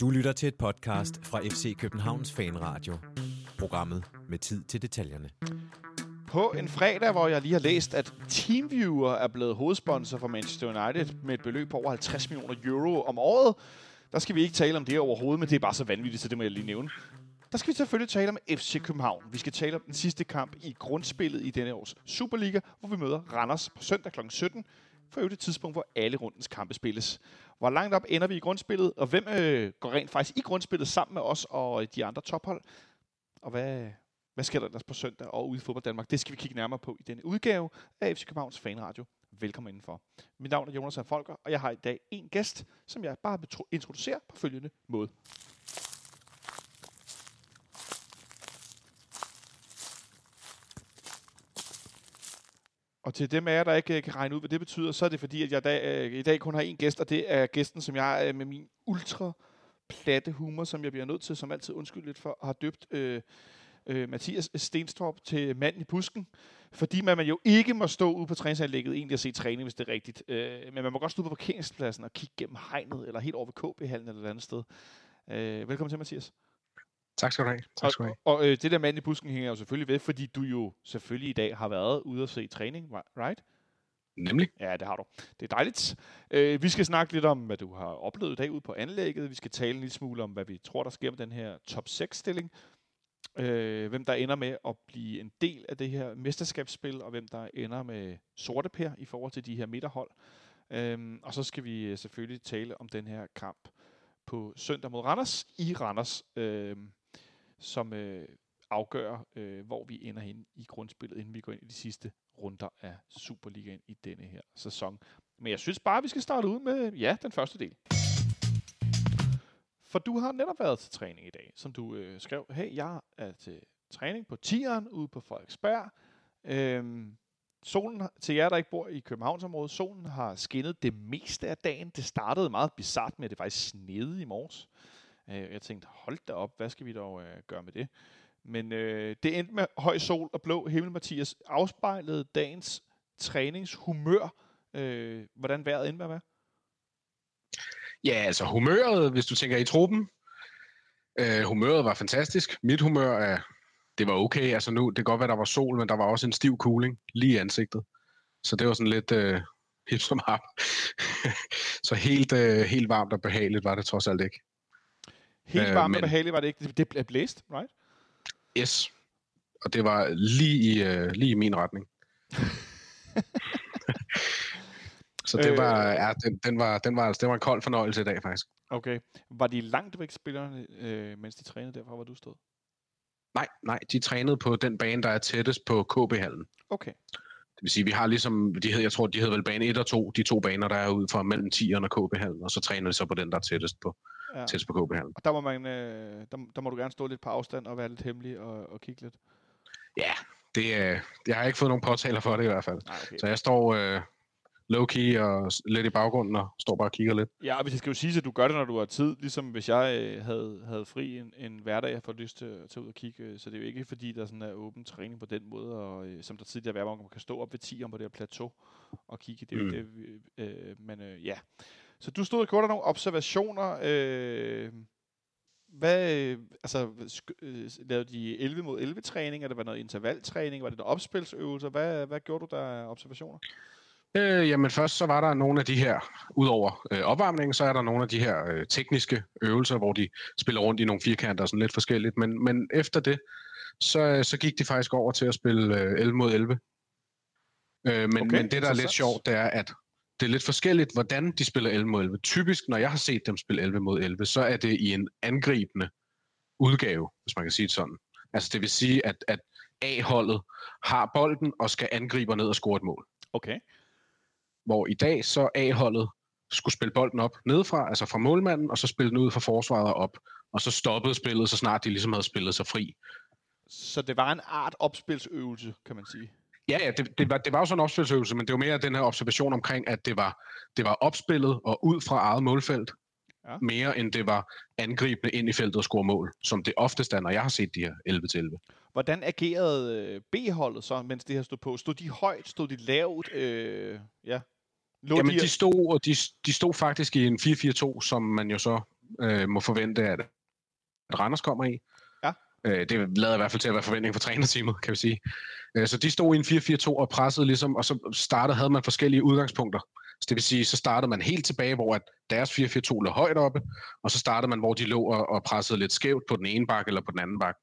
Du lytter til et podcast fra FC Københavns Fanradio. Programmet med tid til detaljerne. På en fredag, hvor jeg lige har læst, at TeamViewer er blevet hovedsponsor for Manchester United med et beløb på over 50 millioner euro om året, der skal vi ikke tale om det overhovedet, men det er bare så vanvittigt, så det må jeg lige nævne. Der skal vi selvfølgelig tale om FC København. Vi skal tale om den sidste kamp i grundspillet i denne års Superliga, hvor vi møder Randers på søndag kl. 17, for øvrigt et tidspunkt, hvor alle rundens kampe spilles. Hvor langt op ender vi i grundspillet, og hvem øh, går rent faktisk i grundspillet sammen med os og øh, de andre tophold? Og hvad, hvad sker der ellers på søndag og ude i Fodbold Danmark? Det skal vi kigge nærmere på i denne udgave af FC Københavns Fanradio. Velkommen indenfor. Mit navn er Jonas Folker, og jeg har i dag en gæst, som jeg bare vil introducere på følgende måde. Og til dem af jer, der ikke øh, kan regne ud, hvad det betyder, så er det fordi, at jeg dag, øh, i dag kun har en gæst, og det er gæsten, som jeg øh, med min ultra platte humor, som jeg bliver nødt til, som altid undskyld lidt for, har døbt øh, øh, Mathias Stenstrup til manden i busken. Fordi man, man jo ikke må stå ude på træningsanlægget egentlig og se træning, hvis det er rigtigt. Øh, men man må godt stå på parkeringspladsen og kigge gennem hegnet, eller helt over ved KB-hallen eller et andet sted. Øh, velkommen til, Mathias. Tak skal du have. Tak skal du have. Og, og øh, det der mand i busken hænger jo selvfølgelig ved, fordi du jo selvfølgelig i dag har været ude at se træning, right? Nemlig. Ja, det har du. Det er dejligt. Øh, vi skal snakke lidt om, hvad du har oplevet i dag ude på anlægget. Vi skal tale en lille smule om, hvad vi tror, der sker med den her top 6-stilling. Øh, hvem der ender med at blive en del af det her mesterskabsspil, og hvem der ender med sorte pær i forhold til de her midterhold. Øh, og så skal vi øh, selvfølgelig tale om den her kamp på søndag mod Randers i Randers. Øh, som øh, afgør, øh, hvor vi ender hen i grundspillet, inden vi går ind i de sidste runder af Superligaen i denne her sæson. Men jeg synes bare, vi skal starte ud med, ja, den første del. For du har netop været til træning i dag, som du øh, skrev, hey, jeg er til træning på Tieren ude på Frederiksberg. Øhm, solen, til jer, der ikke bor i Københavnsområdet, solen har skinnet det meste af dagen. Det startede meget bizart med, at det faktisk snede i morges. Øh, jeg tænkte, hold da op, hvad skal vi dog øh, gøre med det? Men øh, det endte med høj sol og blå himmel, Mathias. Afspejlede dagens træningshumør. Øh, hvordan vejret endte med at være? Ja, altså humøret, hvis du tænker i truppen. Øh, humøret var fantastisk. Mit humør er, det var okay. Altså nu, det kan godt være, der var sol, men der var også en stiv cooling lige i ansigtet. Så det var sådan lidt øh, hip som ham. så helt, øh, helt varmt og behageligt var det trods alt ikke. Helt varmt øh, og behageligt var det ikke. Det blev blæst, right? Yes. Og det var lige i, uh, lige i min retning. Så det var, øh, ja, den, den, var, den, var, det var en kold fornøjelse i dag, faktisk. Okay. Var de langt væk spillerne, øh, mens de trænede derfra, hvor du stod? Nej, nej, de trænede på den bane, der er tættest på KB-hallen. Okay. Det vil sige, vi har ligesom, de hed, jeg tror, de hedder vel bane 1 og 2, de to baner, der er ud fra mellem 10 og KB-hallen, og så træner de så på den, der er tættest på, ja. tættest på KB-hallen. Og der må, man, øh, der, der må du gerne stå lidt på afstand og være lidt hemmelig og, og kigge lidt. Ja, det, øh, jeg har ikke fået nogen påtaler for det i hvert fald. Nej, okay. Så jeg står, øh, low-key og lidt i baggrunden og står bare og kigger lidt. Ja, og hvis jeg skal jo sige, at du gør det, når du har tid, ligesom hvis jeg øh, havde, havde fri en, en hverdag, jeg får lyst til at tage ud og kigge, øh, så det er jo ikke fordi, der sådan er åben træning på den måde, og øh, som der tidligere var, hvor man kan stå op ved 10 om på det her plateau og kigge. Det er mm. det, øh, men øh, ja. Så du stod og gjorde der nogle observationer. Øh, hvad, øh, altså, øh, lavede de 11 mod 11 træning, eller var det noget intervaltræning, var det noget opspilsøvelser? Hvad, hvad gjorde du der af observationer? Øh, jamen først så var der nogle af de her, udover øh, opvarmningen, så er der nogle af de her øh, tekniske øvelser, hvor de spiller rundt i nogle firkanter og sådan lidt forskelligt. Men, men efter det, så, så gik de faktisk over til at spille øh, 11 mod 11. Øh, men, okay, men det, der er lidt sjovt, det er, at det er lidt forskelligt, hvordan de spiller 11 mod 11. Typisk, når jeg har set dem spille 11 mod 11, så er det i en angribende udgave, hvis man kan sige det sådan. Altså det vil sige, at, at A-holdet har bolden og skal angribe ned og score et mål. Okay hvor i dag så A-holdet skulle spille bolden op nedefra, altså fra målmanden, og så spille den ud fra forsvaret op. Og så stoppede spillet, så snart de ligesom havde spillet sig fri. Så det var en art opspilsøvelse, kan man sige? Ja, ja det, det, var, det var jo sådan en opspilsøvelse, men det var mere den her observation omkring, at det var, det var opspillet og ud fra eget målfelt, ja. mere end det var angribende ind i feltet og score mål, som det oftest er, når jeg har set de her 11-11. Hvordan agerede øh, B-holdet så, mens det her stod på? Stod de højt? Stod de lavt? Øh, ja. Lå Jamen, de, de stod, og de, de stod faktisk i en 4-4-2, som man jo så øh, må forvente, at, at Randers kommer i. Ja. Øh, det lader i hvert fald til at være forventning for trænerteamet, kan vi sige. Øh, så de stod i en 4-4-2 og pressede ligesom, og så startede, havde man forskellige udgangspunkter. Så det vil sige, så startede man helt tilbage, hvor at deres 4-4-2 lå højt oppe, og så startede man, hvor de lå og, og pressede lidt skævt på den ene bak eller på den anden bak.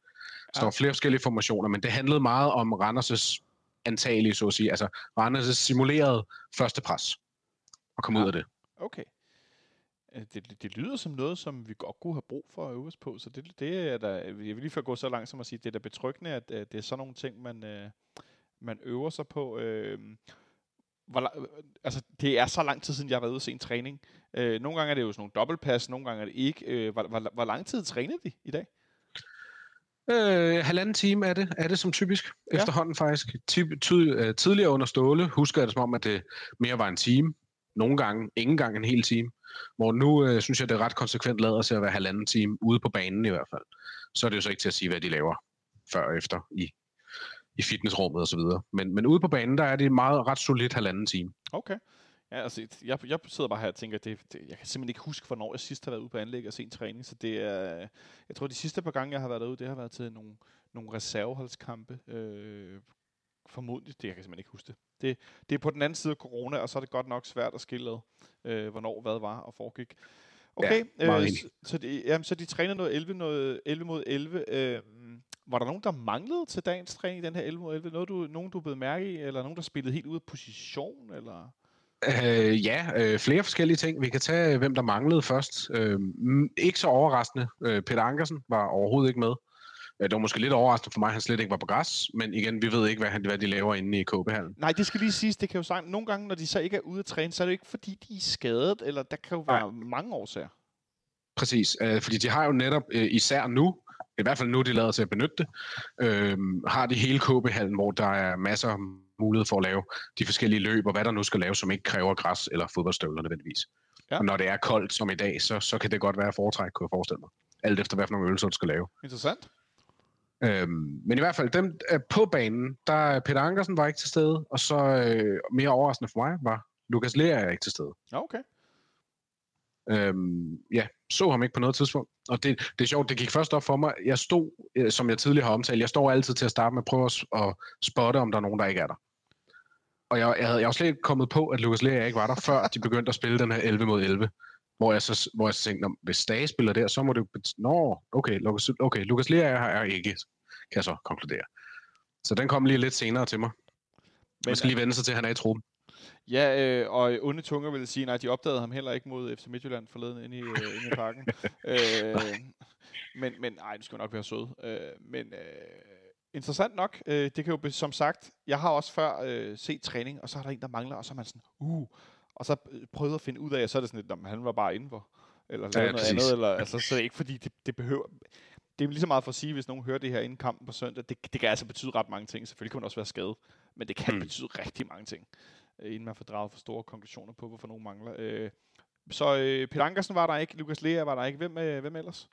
Så der var flere forskellige formationer, men det handlede meget om Randers' antagelige, så at sige. Altså Randers' simulerede første pres og komme Ja. ud af det. Okay. Øh, Det, det lyder som noget, som vi godt kunne have brug for at øve os på, så det, det er da, jeg vil lige før gå så langt som at sige, det er da betryggende, at øh, det er sådan nogle ting, man, øh, man øver sig på. Øh, hvor, øh, altså, det er så lang tid siden, jeg har været ude og se en træning. Øh, nogle gange er det jo sådan nogle dobbeltpas, nogle gange er det ikke. Øh, hvor, hvor, hvor lang tid trænede de i dag? Øh, halvanden time er det, er det som typisk Ja. efterhånden faktisk. Ty- ty- øh, tidligere under Ståle husker jeg det som om, at det mere var en time. Nogle gange, ingen gang en hel time. Hvor nu øh, synes jeg, det er ret konsekvent lader til at være halvanden time ude på banen i hvert fald. Så er det jo så ikke til at sige, hvad de laver før og efter i, i fitnessrummet og så videre. Men, men ude på banen, der er det meget ret solidt halvanden time. Okay. Ja, altså, jeg, jeg sidder bare her og tænker, det, det, jeg kan simpelthen ikke huske, hvornår jeg sidst har været ude på anlæg og set en træning, så det er, jeg tror, de sidste par gange, jeg har været derude, det har været til nogle, nogle reserveholdskampe. Øh, formodentlig, det jeg kan simpelthen ikke huske det. det. Det er på den anden side af corona, og så er det godt nok svært at skille ad, øh, hvornår hvad var og foregik. Okay, Ja, øh, så, så, de, jamen, så de trænede noget 11, noget 11 mod 11. Øh, var der nogen, der manglede til dagens træning, den her 11 mod 11? Noget, du, nogen, du blev mærke i, eller nogen, der spillede helt ud af position? Eller? Øh, ja, øh, flere forskellige ting. Vi kan tage, hvem der manglede først. Øh, ikke så overraskende. Øh, Peter Ankersen var overhovedet ikke med. Øh, det var måske lidt overraskende for mig, at han slet ikke var på græs, men igen, vi ved ikke, hvad, han, hvad de laver inde i KB-hallen. Nej, det skal lige siges, det kan jo sagt, nogle gange, når de så ikke er ude at træne, så er det jo ikke, fordi de er skadet, eller der kan jo Nej. være mange årsager. Præcis, øh, fordi de har jo netop, øh, især nu, i hvert fald nu, de lader til at benytte det, øh, har de hele KB-hallen, hvor der er masser af mulighed for at lave de forskellige løb, og hvad der nu skal laves, som ikke kræver græs eller fodboldstøvler nødvendigvis. Ja. Og når det er koldt som i dag, så, så kan det godt være foretræk, kunne jeg forestille mig. Alt efter, hvad for nogle øvelser du skal lave. Interessant. Øhm, men i hvert fald, dem øh, på banen, der Peter Ankersen var ikke til stede, og så øh, mere overraskende for mig var Lukas Lea ikke til stede. Ja, okay. Øhm, ja, så ham ikke på noget tidspunkt. Og det, det er sjovt, det gik først op for mig. Jeg stod, øh, som jeg tidligere har omtalt, jeg står altid til at starte med at prøve at, at spotte, om der er nogen, der ikke er der. Og jeg, jeg, havde, jeg var slet ikke kommet på, at Lukas Lea ikke var der, før de begyndte at spille den her 11 mod 11. Hvor jeg så, hvor jeg så tænkte, "Nå, hvis Stage spiller der, så må det jo... Nå, okay, Lukas, okay, Lukas Lea er her er ikke, kan jeg så konkludere. Så den kom lige lidt senere til mig. Men, Man skal lige vende sig til, at han er i truppen. Ja, øh, og onde tunger vil sige, nej, de opdagede ham heller ikke mod FC Midtjylland forleden inde i, øh, inde i parken. øh, men, men, nej, det skal nok være sød. Øh, men øh, interessant nok, øh, det kan jo, som sagt, jeg har også før øh, set træning, og så er der en, der mangler, og så er man sådan, uh, og så øh, prøvet at finde ud af, så er det sådan lidt, "Nå, men han var bare indenfor, eller Ja, ja, noget præcis. andet, eller, altså, så er det ikke fordi, det, det behøver, det er lige så meget for at sige, hvis nogen hører det her inden kampen på søndag, det, det kan altså betyde ret mange ting. Selvfølgelig kan man også være skadet, men det kan Mm. betyde rigtig mange ting, øh, inden man får draget for store konklusioner på, hvorfor nogen mangler. Øh, så øh, Peter Ankersen var der ikke, Lukas Lea var der ikke. Hvem, øh, hvem ellers?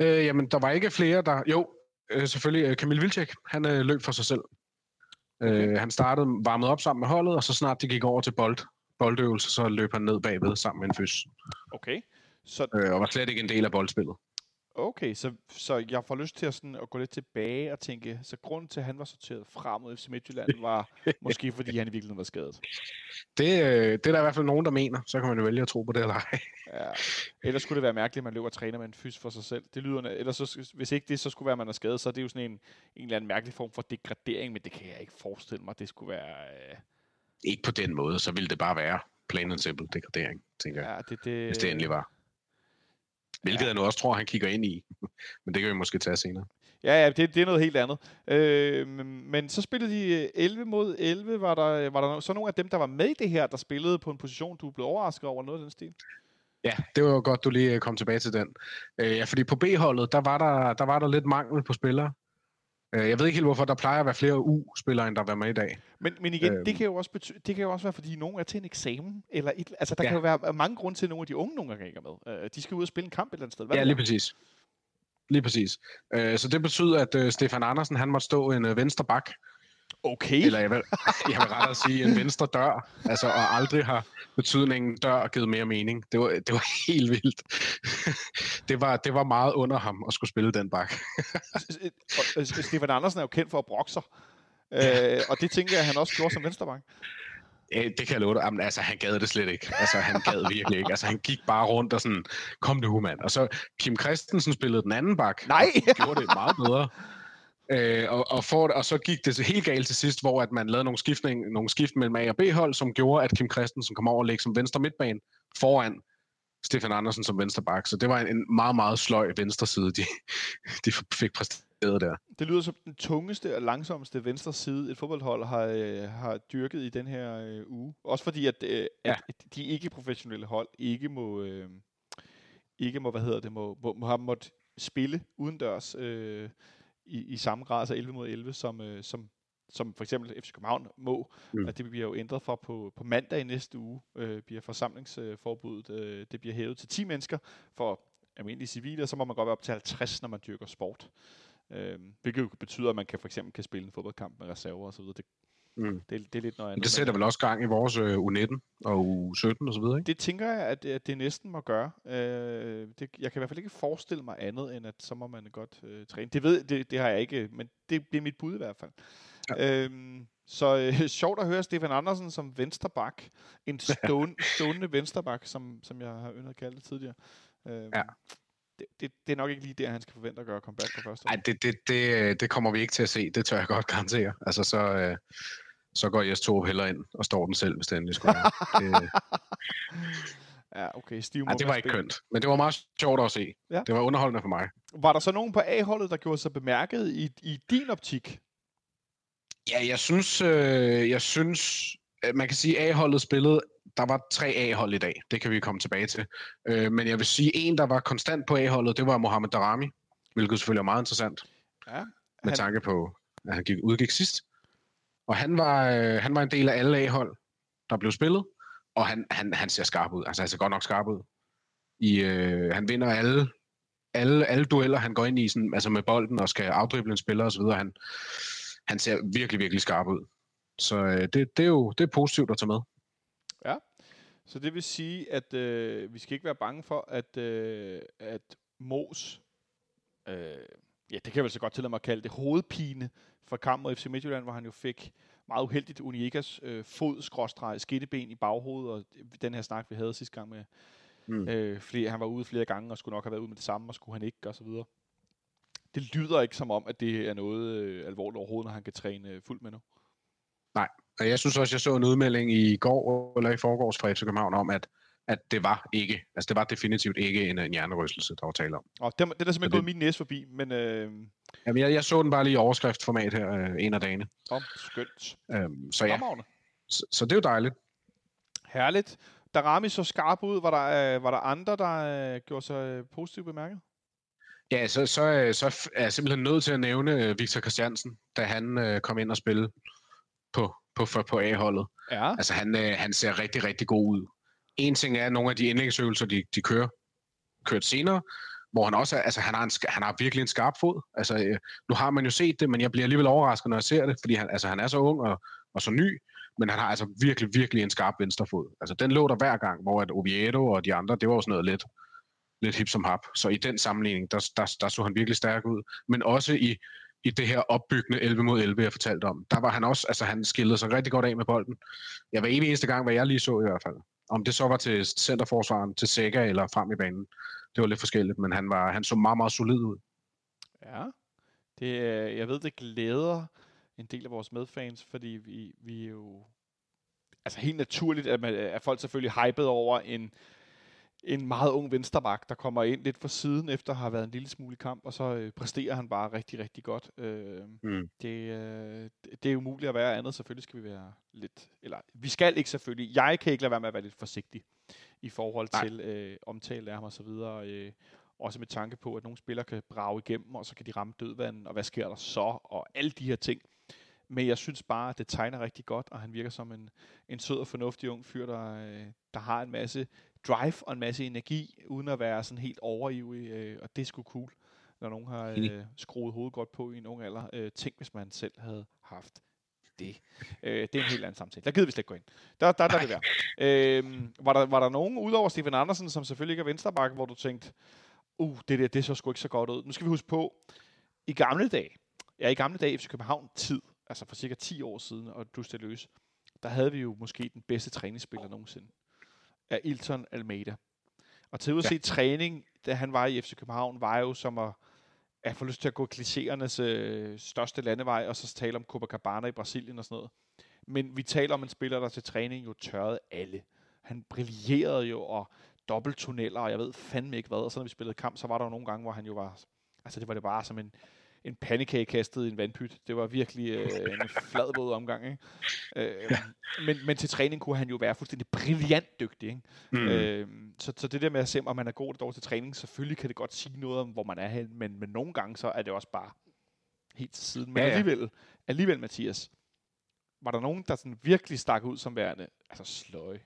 Øh, jamen, der var ikke flere, der... Jo, øh, selvfølgelig øh, Kamil Vilcek. Han øh, løb for sig selv. Okay. Øh, han startede varmet op sammen med holdet, og så snart de gik over til bold, boldøvelse, så løb han ned bagved sammen med en fys. Okay. Så, Øh, og var slet ikke en del af boldspillet. okay, så, så jeg får lyst til at, sådan, at gå lidt tilbage og tænke, så grunden til, at han var sorteret fra mod FC Midtjylland, var måske fordi, han i virkeligheden var skadet. Det, øh, det er der i hvert fald nogen, der mener. Så kan man jo vælge at tro på det eller ej. Ja. Ellers skulle det være mærkeligt, at man løber og træner med en fys for sig selv. Det lyder, ellers så, hvis ikke det så skulle være, at man er skadet, så er det jo sådan en, en eller anden mærkelig form for degradering, men det kan jeg ikke forestille mig, det skulle være... Øh, Ikke på den måde, så ville det bare være plain and simple degradering, tænker jeg. ja, det, det, Hvis det endelig var. Hvilket Ja. jeg nu også tror, han kigger ind i. Men det kan vi måske tage senere. Ja, ja, det, det er noget helt andet. Øh, men, så spillede de øh, 11 mod 11. Var der, var der så nogle af dem, der var med i det her, der spillede på en position, du blev overrasket over noget af den stil? Ja, det var godt, du lige øh, kom tilbage til den. Øh, ja, fordi på B-holdet, der var der, der var der lidt mangel på spillere. Øh, jeg ved ikke helt, hvorfor der plejer at være flere U-spillere, end der var med i dag. Men, men igen, Øhm. det, kan jo også bety- det kan jo også være, fordi nogen er til en eksamen. Eller et, altså, der Ja. kan jo være mange grunde til, at nogle af de unge nogle gange ikke er med. Øh, de skal ud og spille en kamp et eller andet sted. Hvad ja, lige præcis. Lige præcis. Øh, så det betyder, at øh, Stefan Andersen, han måtte stå en øh, venstre bak. Okay. Eller jeg vil, jeg vil rettere sige en venstre dør. Altså, og aldrig har betydningen dør givet mere mening. Det var, det var helt vildt. det, var, det var meget under ham at skulle spille den bak. Stefan Andersen er jo kendt for at brokke sig. Øh, og det tænker jeg, at han også gjorde som venstrebank. Det kan jeg love dig. Jamen, altså, han gad det slet ikke. Altså, han gad virkelig ikke. Altså, han gik bare rundt og sådan, kom det mand. Og så Kim Christensen spillede den anden bak. Nej! Og gjorde det meget bedre. Øh, og, og, for, og så gik det helt galt til sidst, hvor at man lavede nogle, skiftning, nogle skift mellem A og B-hold, som gjorde, at Kim Christensen kom over og lægge som venstre midtbane foran Stefan Andersen som venstre bak. Så det var en, en meget, meget sløj venstre side, de, de fik præsteret der. Det lyder som den tungeste og langsomste venstre side, et fodboldhold har, øh, har dyrket i den her øh, uge. Også fordi, at, øh, ja. at de ikke-professionelle hold ikke må, øh, ikke må, hvad hedder det, må, må, må have måttet spille udendørs øh, i, i samme grad, altså 11 mod 11, som, øh, som, som for eksempel FC København må. Mm. At det bliver jo ændret fra på, på mandag i næste uge, øh, bliver forsamlingsforbuddet, øh, det bliver hævet til 10 mennesker for almindelige civile, og så må man godt være op til 50, når man dyrker sport. Øh, hvilket jo betyder, at man kan for eksempel kan spille en fodboldkamp med reserver og så videre. Det, mm. det, det er lidt noget andet. Det sætter vel også gang i vores øh, U19 og U17 og så videre, ikke? Det tænker jeg, at, at det næsten må gøre. Øh, det, jeg kan i hvert fald ikke forestille mig andet, end at så må man godt øh, træne. Det ved det, det har jeg ikke, men det bliver mit bud i hvert fald. Ja. Øhm, så øh, sjovt at høre Stefan Andersen som vensterbak. En stående, stående vensterbak, som, som jeg har yndet at kalde det tidligere. Øhm, ja det, det, det er nok ikke lige der, han skal forvente at gøre comeback på første Nej, det, det, det, det kommer vi ikke til at se. Det tør jeg godt garantere. Altså, så, øh, så går Jes Torup heller ind og står den selv, hvis det endelig skulle det, Ja, okay. Stiv ja, det var ikke kønt. Men det var meget sjovt at se. Ja. Det var underholdende for mig. Var der så nogen på A-holdet, der gjorde sig bemærket i, i din optik? Ja, jeg synes, øh, jeg synes, man kan sige, at A-holdet spillede der var tre A-hold i dag. Det kan vi komme tilbage til. Øh, men jeg vil sige, en, der var konstant på A-holdet, det var Mohamed Darami, hvilket selvfølgelig er meget interessant. Ja, han... Med tanke på, at han gik, udgik sidst. Og han var, øh, han var en del af alle A-hold, der blev spillet. Og han, han, han ser skarp ud. Altså, han ser godt nok skarp ud. I, øh, han vinder alle, alle, alle dueller, han går ind i sådan, altså med bolden og skal afdrible en spiller osv. Han, han ser virkelig, virkelig skarp ud. Så øh, det, det, er jo det er positivt at tage med. Ja, så det vil sige, at øh, vi skal ikke være bange for, at, øh, at Mos, øh, ja, det kan jeg vel så godt til mig at kalde det, hovedpine fra kampen mod FC Midtjylland, hvor han jo fik meget uheldigt Uniekas øh, fod, skråstreg, skitteben i baghovedet, og den her snak, vi havde sidste gang med, mm. øh, flere, han var ude flere gange, og skulle nok have været ude med det samme, og skulle han ikke, og så videre. Det lyder ikke som om, at det er noget øh, alvorligt overhovedet, når han kan træne øh, fuldt med nu. Nej, og jeg synes også, jeg så en udmelding i går eller i forgårs fra FC København om, at, at det var ikke, altså det var definitivt ikke en, en hjernerystelse, der var tale om. Og det, det er simpelthen gået min næse forbi, men... Øh... Jamen, jeg, jeg så den bare lige i overskriftformat her øh, en af dagene. Om, skønt. Øhm, så ja, så, så det er jo dejligt. Herligt. Darami så skarp ud. Var der, øh, var der andre, der øh, gjorde sig øh, positivt bemærket? Ja, så, så, øh, så er jeg simpelthen nødt til at nævne øh, Victor Christiansen, da han øh, kom ind og spille på, på, på, på A-holdet. Ja. Altså, han, øh, han ser rigtig, rigtig god ud. En ting er, nogle af de indlægsøvelser, de, de kører, kørt senere, hvor han også er, altså han har, en, han har virkelig en skarp fod. Altså, øh, nu har man jo set det, men jeg bliver alligevel overrasket, når jeg ser det, fordi han, altså, han er så ung og, og så ny, men han har altså virkelig, virkelig en skarp venstrefod. Altså, den lå der hver gang, hvor at Oviedo og de andre, det var jo sådan noget lidt, lidt hip som hap. Så i den sammenligning, der, der, der så han virkelig stærk ud. Men også i, i det her opbyggende 11 mod 11, jeg fortalte om. Der var han også, altså han skillede sig rigtig godt af med bolden. Jeg var evig eneste gang, hvad jeg lige så i hvert fald. Om det så var til centerforsvaren, til Sega eller frem i banen. Det var lidt forskelligt, men han, var, han så meget, meget solid ud. Ja, det, øh, jeg ved, det glæder en del af vores medfans, fordi vi, vi er jo... Altså helt naturligt, at, man, at folk selvfølgelig hyped over en, en meget ung vensterbak, der kommer ind lidt for siden, efter at have været en lille smule kamp, og så øh, præsterer han bare rigtig, rigtig godt. Øh, mm. det, øh, det er umuligt at være andet. Selvfølgelig skal vi være lidt... Eller, vi skal ikke selvfølgelig. Jeg kan ikke lade være med at være lidt forsigtig i forhold Nej. til øh, omtale af ham og så videre. Øh, også med tanke på, at nogle spillere kan brage igennem, og så kan de ramme dødvanden, og hvad sker der så, og alle de her ting. Men jeg synes bare, at det tegner rigtig godt, og han virker som en, en sød og fornuftig ung fyr, der, øh, der har en masse drive og en masse energi, uden at være sådan helt overivrig, øh, og det er sgu cool, når nogen har øh, skruet hovedet godt på i en ung alder. Øh, tænk, hvis man selv havde haft det. Øh, det er en helt anden samtale. Der gider vi slet ikke gå ind. Der, der, der det være. Øh, var, der, var der nogen, udover Steven Andersen, som selvfølgelig ikke er venstreback, hvor du tænkte, uh, det der, det så sgu ikke så godt ud. Nu skal vi huske på, i gamle dage, ja, i gamle dage, FC København tid, altså for cirka 10 år siden, og du stod løs, der havde vi jo måske den bedste træningsspiller nogensinde. Af Ilton Almeida. Og til at ja. se træning, da han var i FC København, var jo som at, at få lyst til at gå klichéernes øh, største landevej, og så tale om Copacabana i Brasilien og sådan noget. Men vi taler om en spiller, der til træning jo tørrede alle. Han brillerede jo, og dobbelttunneller, og jeg ved fandme ikke hvad. Og så når vi spillede kamp, så var der jo nogle gange, hvor han jo var... Altså det var det bare som en, en pandekage kastet i en vandpyt. Det var virkelig øh, en fladbåd omgang. Ikke? Øh, ja. men, men til træning kunne han jo være fuldstændig brilliant dygtig. Ikke? Mm. Øh, så, så det der med at se, om man er god eller dårlig til træning, selvfølgelig kan det godt sige noget om, hvor man er hen, men, men nogle gange så er det også bare helt til siden. Men ja, ja. alligevel, alligevel, Mathias, var der nogen, der sådan virkelig stak ud som værende, altså sløj?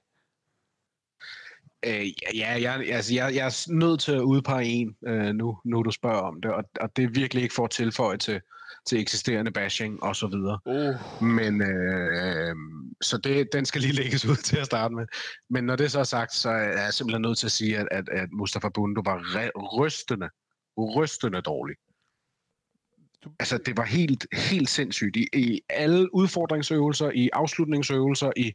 Øh, ja, jeg, altså, jeg, jeg er nødt til at udpege en, øh, nu, nu du spørger om det, og, og det er virkelig ikke for at tilføje til, til eksisterende bashing og så videre. Uh. Men, øh, så det, den skal lige lægges ud til at starte med. Men når det så er sagt, så er jeg simpelthen nødt til at sige, at, at, at Mustafa Bundu var re- rystende, rystende dårlig. Altså, det var helt, helt sindssygt. I, I alle udfordringsøvelser, i afslutningsøvelser, i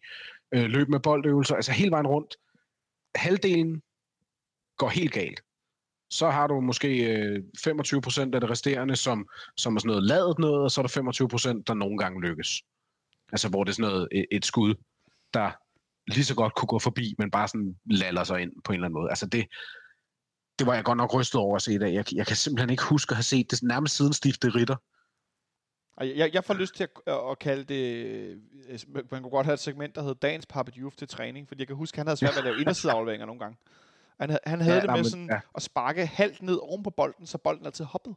øh, løb med boldøvelser, altså hele vejen rundt, halvdelen går helt galt. Så har du måske øh, 25% af det resterende, som, som er sådan noget ladet noget, og så er der 25%, der nogle gange lykkes. Altså hvor det er sådan noget, et, et skud, der lige så godt kunne gå forbi, men bare sådan laller sig ind på en eller anden måde. Altså det, det var jeg godt nok rystet over at se i dag. Jeg, jeg kan simpelthen ikke huske at have set det nærmest siden Stifte Ritter. Jeg, jeg får lyst til at, at kalde det, øh, man kunne godt have et segment, der hedder Dagens Papa Diouf til træning, fordi jeg kan huske, at han havde svært ved at lave indersideafleveringer nogle gange. Han, han havde ja, det med sådan ja. at sparke halvt ned oven på bolden, så bolden altid hoppede.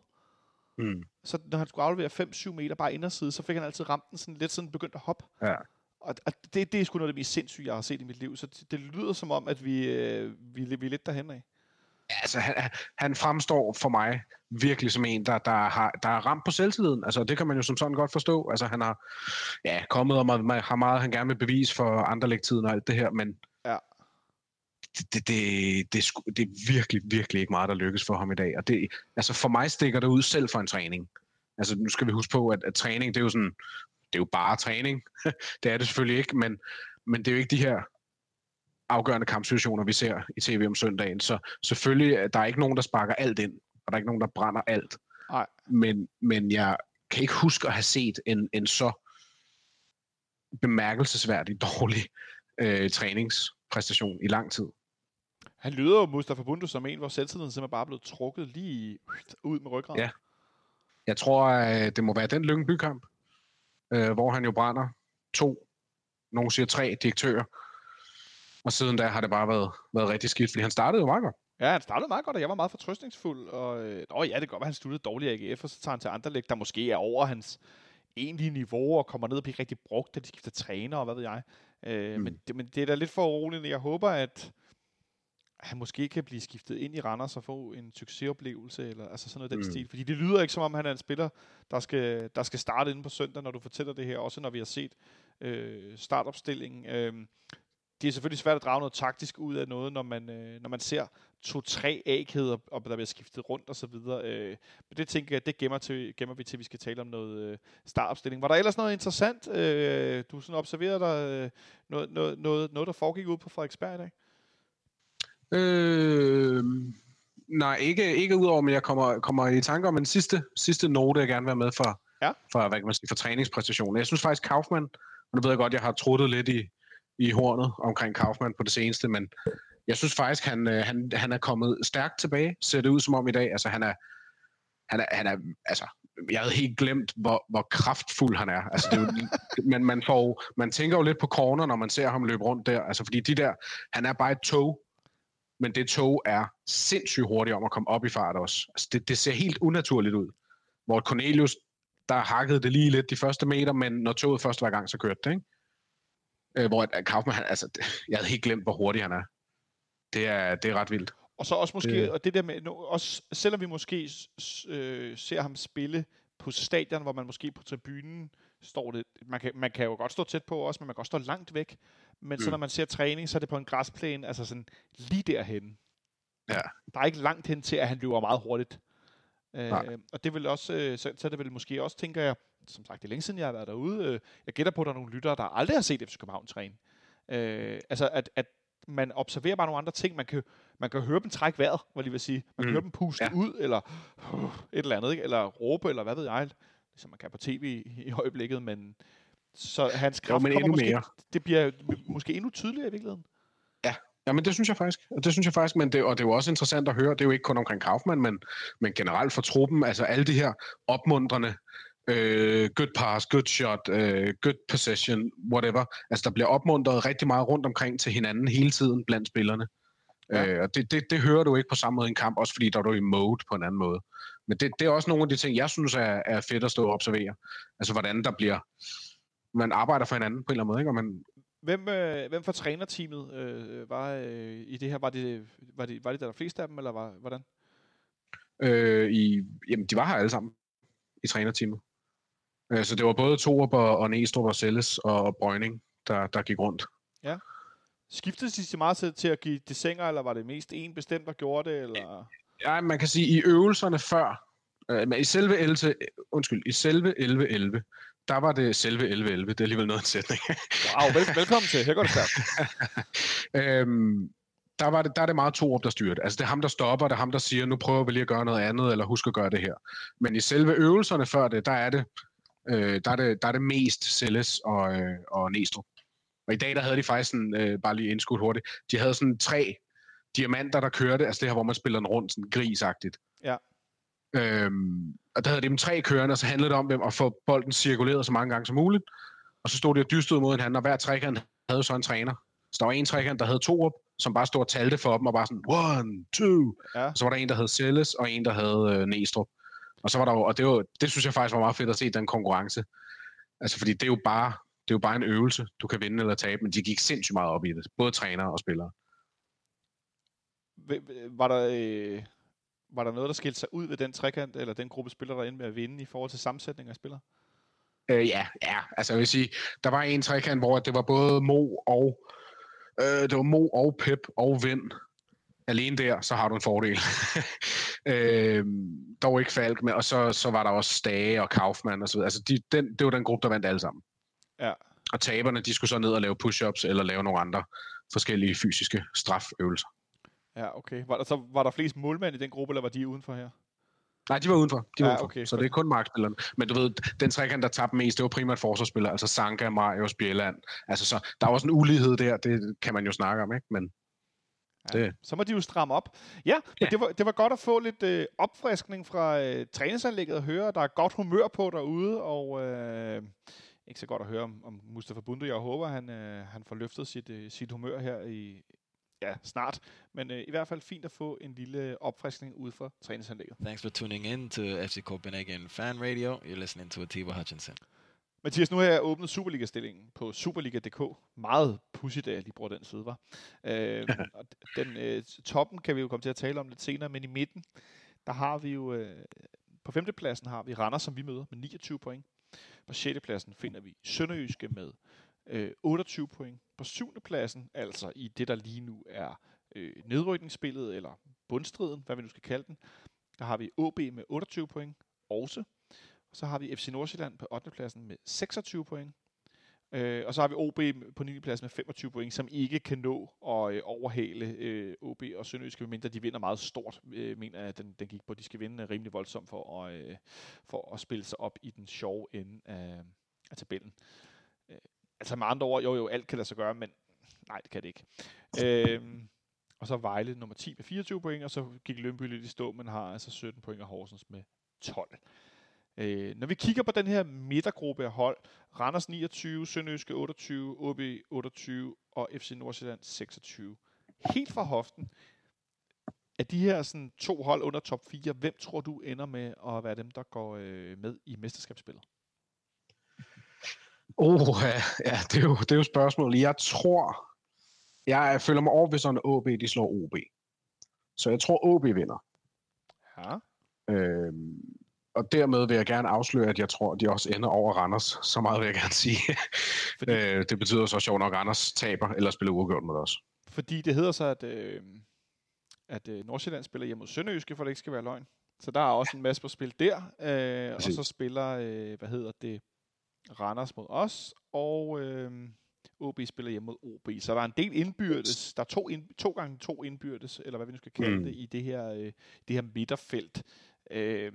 Mm. Så når han skulle aflevere 5-7 meter bare inderside, så fik han altid ramt den sådan lidt sådan begyndt at hoppe. Ja. Og, og det, det er sgu noget af det mest sindssyge, jeg har set i mit liv. Så det, det lyder som om, at vi, øh, vi, vi er lidt derhen af altså, han, han fremstår for mig virkelig som en, der, der, har, der er ramt på selvtilliden. Altså, det kan man jo som sådan godt forstå. Altså, han har ja, kommet og har meget, han gerne vil bevise for andre lægtiden og alt det her, men ja. det, det, det, det, det er virkelig, virkelig ikke meget, der lykkes for ham i dag. Og det, altså, for mig stikker det ud selv for en træning. Altså, nu skal vi huske på, at, at træning, det er jo sådan, det er jo bare træning. det er det selvfølgelig ikke, men, men det er jo ikke de her afgørende kampsituationer, vi ser i tv om søndagen. Så selvfølgelig, der er ikke nogen, der sparker alt ind, og der er ikke nogen, der brænder alt. Nej. Men, men jeg kan ikke huske at have set en, en så bemærkelsesværdig dårlig øh, træningspræstation i lang tid. Han lyder jo Mustafa Bundu som en, hvor selvtilliden simpelthen bare er blevet trukket lige ud med ryggraden. Ja. Jeg tror, at det må være den Lyngby kamp, øh, hvor han jo brænder to, nogen siger tre direktører, og siden da har det bare været, været rigtig skidt, fordi han startede jo meget godt. Ja, han startede meget godt, og jeg var meget fortrøstningsfuld. Og, øh, åh ja, det kan godt være, han sluttede dårligt i AGF, og så tager han til andre læg, der måske er over hans egentlige niveau, og kommer ned og bliver rigtig brugt, da de skifter træner, og hvad ved jeg. Øh, mm. men, det, men det er da lidt for uroligt. Jeg håber, at han måske kan blive skiftet ind i Randers og få en succesoplevelse, eller altså sådan noget den mm. stil. Fordi det lyder ikke som om, han er en spiller, der skal, der skal starte inde på søndag, når du fortæller det her, også når vi har set øh, startopstillingen. Øh, det er selvfølgelig svært at drage noget taktisk ud af noget, når man, øh, når man ser to-tre A-kæder, og der bliver skiftet rundt og så videre. Øh, men det tænker jeg, det gemmer, til, gemmer vi til, vi skal tale om noget øh, startopstilling. Var der ellers noget interessant, øh, du sådan observerede der, øh, noget, noget, noget, noget, der foregik ud på Frederiksberg i dag? Øh, nej, ikke, ikke udover, men jeg kommer, kommer i tanke om en sidste, sidste note, jeg gerne vil være med for, ja. for, hvad kan man sige, for træningspræstationen. Jeg synes faktisk, Kaufmann, og nu ved jeg godt, jeg har truttet lidt i, i hornet omkring Kaufmann på det seneste, men jeg synes faktisk, han, øh, han, han er kommet stærkt tilbage, ser det ud som om i dag. Altså, han er, han er, han er altså, jeg havde helt glemt, hvor, hvor kraftfuld han er. Altså, det er jo, men man, får, man tænker jo lidt på corner, når man ser ham løbe rundt der. Altså, fordi de der, han er bare et tog, men det tog er sindssygt hurtigt om at komme op i fart også. Altså, det, det ser helt unaturligt ud. Hvor Cornelius, der hakkede det lige lidt de første meter, men når toget først var i gang, så kørte det, ikke? Øh, hvor Kaufmann, han, altså, jeg havde helt glemt, hvor hurtig han er. Det er, det er ret vildt. Og så også måske, det, og det der med, også, selvom vi måske øh, ser ham spille på stadion, hvor man måske på tribunen står det, man kan, man kan jo godt stå tæt på også, men man kan også stå langt væk. Men mm. så når man ser træning, så er det på en græsplæne, altså sådan lige derhen. Ja. Der er ikke langt hen til, at han løber meget hurtigt. Øh, og det vil også, øh, så, så er det vil måske også, tænker jeg, som sagt, det er længe siden, jeg har været derude. Øh, jeg gætter på, at der er nogle lyttere, der aldrig har set FC København træne. Øh, altså, at, at man observerer bare nogle andre ting. Man kan, man kan høre dem trække vejret, hvad lige vil sige. Man kan mm. høre dem puste ja. ud, eller uh, et eller andet, ikke? eller råbe, eller hvad ved jeg. Ligesom man kan på tv i, i øjeblikket, men så hans kraft jo, men endnu måske, mere. det bliver måske endnu tydeligere i virkeligheden. Ja, Ja, men det synes jeg faktisk. Det synes jeg faktisk, men det, og det er jo også interessant at høre. Det er jo ikke kun omkring Kaufmann, men, men generelt for truppen. Altså alle de her opmuntrende øh, good pass, good shot, øh, good possession, whatever. Altså, der bliver opmuntret rigtig meget rundt omkring til hinanden hele tiden blandt spillerne. Ja. Øh, og det, det, det hører du ikke på samme måde i en kamp, også fordi der er du i mode på en anden måde. Men det, det er også nogle af de ting, jeg synes er, er fedt at stå og observere. Altså, hvordan der bliver... Man arbejder for hinanden på en eller anden måde, ikke? Og man, Hvem, øh, hvem fra trænerteamet øh, var øh, i det her? Var det, var, det, var det der fleste af dem, eller var, hvordan? Øh, i, jamen, de var her alle sammen i trænerteamet. Så det var både Torup og, og Næstrup og Selles og, og Brøgning, der, der gik rundt. Ja. Skiftede de sig meget til, til at give desinger, eller var det mest en bestemt, der gjorde det? Eller? Ja, man kan sige, i øvelserne før, øh, men i selve 11, undskyld, i selve 11-11, der var det selve 11-11. Det er alligevel noget en sætning. wow, vel, velkommen til. Her går det stærkt. øhm, der, var det, der er det meget to op, der styrer det. Altså det er ham, der stopper, det er ham, der siger, nu prøver vi lige at gøre noget andet, eller husk at gøre det her. Men i selve øvelserne før det, der er det, øh, der er det, der er det mest Selles og, øh, og Næstrup. Og i dag, der havde de faktisk sådan, øh, bare lige indskudt hurtigt, de havde sådan tre diamanter, der kørte, altså det her, hvor man spiller den rundt, sådan grisagtigt. Ja. Øhm, og der havde de dem tre kørende, og så handlede det om dem at få bolden cirkuleret så mange gange som muligt. Og så stod de og dystede mod hinanden, og hver trekant havde så en træner. Så der var en trekant, der havde to op, som bare stod og talte for dem, og bare sådan, one, two. Ja. Og så var der en, der hed Selles, og en, der havde øh, Næstrup. Og så var der jo, og det, var, det synes jeg faktisk var meget fedt at se, den konkurrence. Altså, fordi det er jo bare, det er jo bare en øvelse. Du kan vinde eller tabe, men de gik sindssygt meget op i det. Både trænere og spillere. Var der, øh, var der noget, der skilte sig ud ved den trekant, eller den gruppe spillere, der endte med at vinde i forhold til sammensætning af spillere? Øh, ja, ja, altså jeg vil sige, der var en trekant, hvor det var både Mo og øh, det var Mo og Pep og Vind. Alene der, så har du en fordel. øh, dog ikke Falk, men, og så, så var der også Stage og Kaufmann og så videre. Altså de, den, det var den gruppe, der vandt alle sammen. Ja. Og taberne, de skulle så ned og lave push-ups eller lave nogle andre forskellige fysiske straføvelser. Ja, okay. Var der, så var der flest målmænd i den gruppe, eller var de udenfor her? Nej, de var udenfor. De var ja, okay, udenfor. Så det er kun markspillerne. Men du ved, den trekant, der tabte mest, det var primært forsvarsspillere, altså Sanka, Marius, Bjelland. Altså, så der er også en ulighed der, det kan man jo snakke om, ikke? Men Ja, det. Så må de jo stramme op. Ja, men ja. Det, var, det var godt at få lidt øh, opfriskning fra øh, træningsanlægget og høre, der er godt humør på derude, og øh, ikke så godt at høre om, om Mustafa Bundu. Jeg håber, han, øh, han får løftet sit, øh, sit humør her i, ja, snart. Men øh, i hvert fald fint at få en lille opfriskning ud fra træningsanlægget. Thanks for tuning in to FC Copenhagen Fan Radio. You're listening to Atiba Hutchinson. Mathias, nu har jeg åbnet Superliga-stillingen på Superliga.dk. Meget pudsigt, at jeg lige bruger den side, var. Øh, og den, øh, toppen kan vi jo komme til at tale om lidt senere, men i midten, der har vi jo, øh, på femtepladsen har vi Randers, som vi møder, med 29 point. På sjettepladsen finder vi Sønderjyske med øh, 28 point. På syvende pladsen, altså i det, der lige nu er øh, nedrykningsspillet, eller bundstriden, hvad vi nu skal kalde den, der har vi AB med 28 point, også. Og så har vi FC Nordsjælland på 8. pladsen med 26 point. Øh, og så har vi OB på 9. pladsen med 25 point, som ikke kan nå at øh, overhale øh, OB og Sønderjyske, medmindre de vinder meget stort, øh, mener jeg, den, den gik på. De skal vinde øh, rimelig voldsomt for at, øh, for at spille sig op i den sjove ende af, af tabellen. Øh, altså med andre ord, jo jo, alt kan lade sig gøre, men nej, det kan det ikke. Øh, og så Vejle nummer 10 med 24 point, og så gik Lønby lidt i stå, men har altså 17 point, og Horsens med 12. Øh, når vi kigger på den her midtergruppe af hold, Randers 29, Sønderjyske 28, OB 28 og FC Nordsjælland 26. Helt fra hoften, af de her sådan, to hold under top 4, hvem tror du ender med at være dem, der går øh, med i mesterskabsspillet? Oh, ja, ja det, er jo, det er jo spørgsmålet. Jeg tror, jeg føler mig overbevist om, at OB de slår OB. Så jeg tror, OB vinder. Ja. Øhm, og dermed vil jeg gerne afsløre, at jeg tror, at de også ender over Randers. Så meget vil jeg gerne sige. Fordi... øh, det betyder så sjovt nok, at Randers taber eller spiller uafgjort mod os. Fordi det hedder så, at, øh, at øh, Nordsjælland spiller hjemme mod Sønderjyske, for det ikke skal være løgn. Så der er også en masse på spil der. Øh, og så spiller, øh, hvad hedder det, Randers mod os, og øh, OB spiller hjemme mod OB. Så der er en del indbyrdes. Der er to, ind, to gange to indbyrdes, eller hvad vi nu skal kalde mm. det, i det her, øh, det her midterfelt. Øh,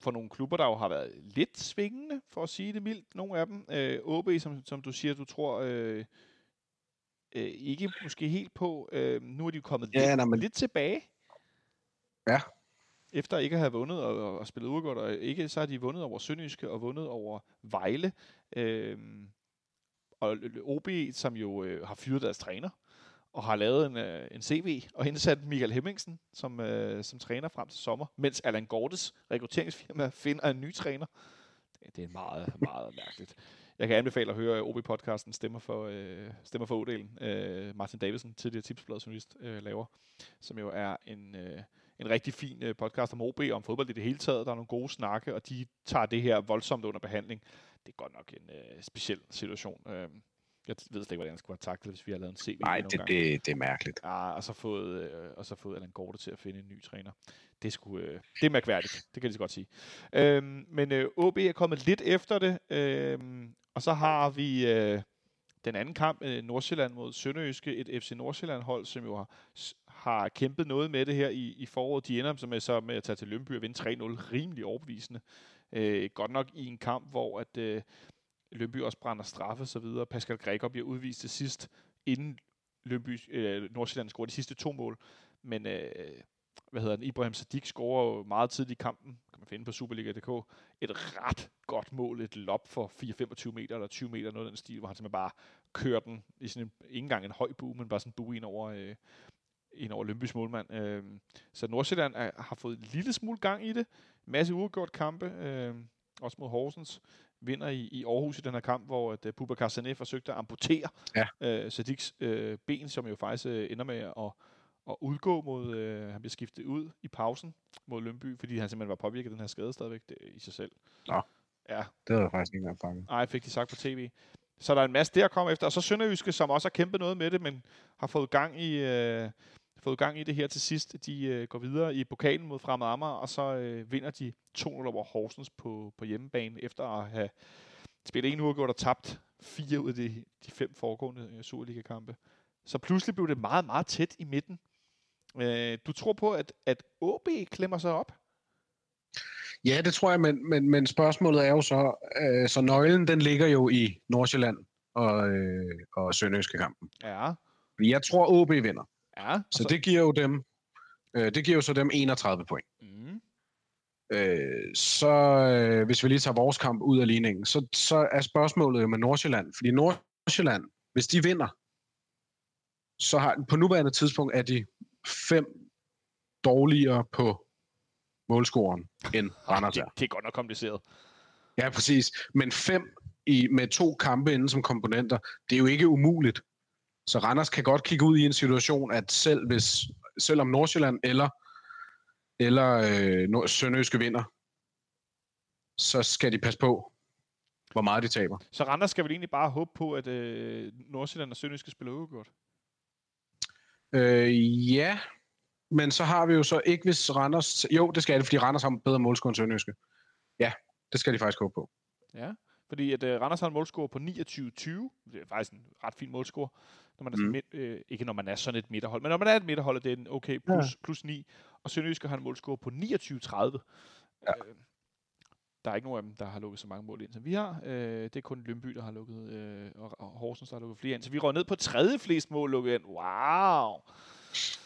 for nogle klubber, der jo har været lidt svingende, for at sige det mildt, nogle af dem. Øh, OB, som, som du siger, du tror øh, øh, ikke måske helt på. Øh, nu er de kommet ja, lidt, nej, men... lidt tilbage. Ja. Efter ikke at have vundet og, og spillet uafgjort, og ikke, så har de vundet over Sønderjyske og vundet over Vejle. Øh, og OB, som jo øh, har fyret deres træner, og har lavet en, øh, en CV og indsat Michael Hemmingsen som, øh, som træner frem til sommer, mens Allan Gortes rekrutteringsfirma finder en ny træner. Det, det er meget, meget mærkeligt. Jeg kan anbefale at høre øh, OB-podcasten Stemmer for, øh, Stemmer for Odelen. Øh, Martin Davidsen, tidligere tipsblad journalist, øh, laver, som jo er en, øh, en rigtig fin øh, podcast om OB, om fodbold i det hele taget. Der er nogle gode snakke, og de tager det her voldsomt under behandling. Det er godt nok en øh, speciel situation. Øh, jeg ved slet ikke, hvordan jeg skulle have taklet, hvis vi har lavet en CV. Nej, det, det, det er mærkeligt. Ja, og så fået, øh, og så fået Allan Gorte til at finde en ny træner. Det, skulle, øh, det er mærkværdigt, det kan jeg så godt sige. Øhm, men øh, OB er kommet lidt efter det, øhm, og så har vi øh, den anden kamp, øh, Nordsjælland mod Sønderjyske, et FC Nordsjælland-hold, som jo har, har kæmpet noget med det her i, i foråret. De ender med, så med at tage til Lønby og vinde 3-0, rimelig overbevisende. Øh, godt nok i en kamp, hvor at, øh, Lønby også brænder straffe og så videre. Pascal Gregor bliver udvist til sidst, inden Lønby, øh, Nordsjælland scorer de sidste to mål. Men øh, hvad hedder den, Ibrahim Sadik scorer jo meget tidligt i kampen, kan man finde på Superliga.dk, et ret godt mål, et lop for 4-25 meter eller 20 meter, noget af den stil, hvor han simpelthen bare kører den i sådan en, ikke engang en høj bue, men bare sådan en bue ind over, øh, ind over Lønbys målmand. Øh, så Nordsjælland er, har fået en lille smule gang i det, masse uafgjort kampe, øh, også mod Horsens vinder i, i Aarhus i den her kamp, hvor at, uh, Bubakar Sané forsøgte at amputere ja. uh, Sadiks uh, ben, som jo faktisk uh, ender med at, at udgå mod, uh, han bliver skiftet ud i pausen mod Lønby, fordi han simpelthen var påvirket af den her skade stadigvæk det, i sig selv. Nå, ja. det jeg faktisk ikke engang. Nej, fik de sagt på tv. Så der er en masse der kom efter, og så Sønderjyske, som også har kæmpet noget med det, men har fået gang i, uh, fået gang i det her til sidst. De øh, går videre i pokalen mod Fremad Amager, og så øh, vinder de 2-0 over Horsens på, på hjemmebane, efter at have spillet en uafgjort og tabt fire ud af de, de fem foregående øh, Superliga-kampe. Så pludselig blev det meget, meget tæt i midten. Øh, du tror på, at, at OB klemmer sig op? Ja, det tror jeg, men, men, men spørgsmålet er jo så, øh, så nøglen den ligger jo i Nordsjælland og, øh, og Sønderjyske kampen. Ja. Jeg tror, OB vinder. Ja. Så så det giver jo dem, øh, det giver jo så dem 31 point. Mm. Øh, så øh, hvis vi lige tager vores kamp ud af ligningen, så, så er spørgsmålet jo med Nordsjælland. Fordi Nordsjælland, hvis de vinder, så har på nuværende tidspunkt er de fem dårligere på målscoren end Randers det, det er godt nok kompliceret. Ja, præcis. Men fem i, med to kampe inden som komponenter, det er jo ikke umuligt. Så Randers kan godt kigge ud i en situation, at selv hvis, selvom Nordsjælland eller, eller øh, Sønderjyske vinder, så skal de passe på, hvor meget de taber. Så Randers skal vel egentlig bare håbe på, at øh, Nordsjælland og Sønderjyske spiller uafgjort? Øh, ja, men så har vi jo så ikke, hvis Randers... Jo, det skal det, fordi Randers har bedre målscore end Sønderjyske. Ja, det skal de faktisk håbe på. Ja, fordi at uh, Randers har en målscore på 29-20. Det er faktisk en ret fin målscore når man er sådan mm. midt, øh, ikke når man er sådan et midterhold, men når man er et midterhold, det er en okay plus, ja. plus 9, og Sønderjyske har en målscore på 29-30. Ja. Øh, der er ikke nogen af dem, der har lukket så mange mål ind, som vi har. Øh, det er kun Lønby, der har lukket, øh, og, og Horsens, der har lukket flere ind. Så vi røg ned på tredje flest mål lukket ind. Wow!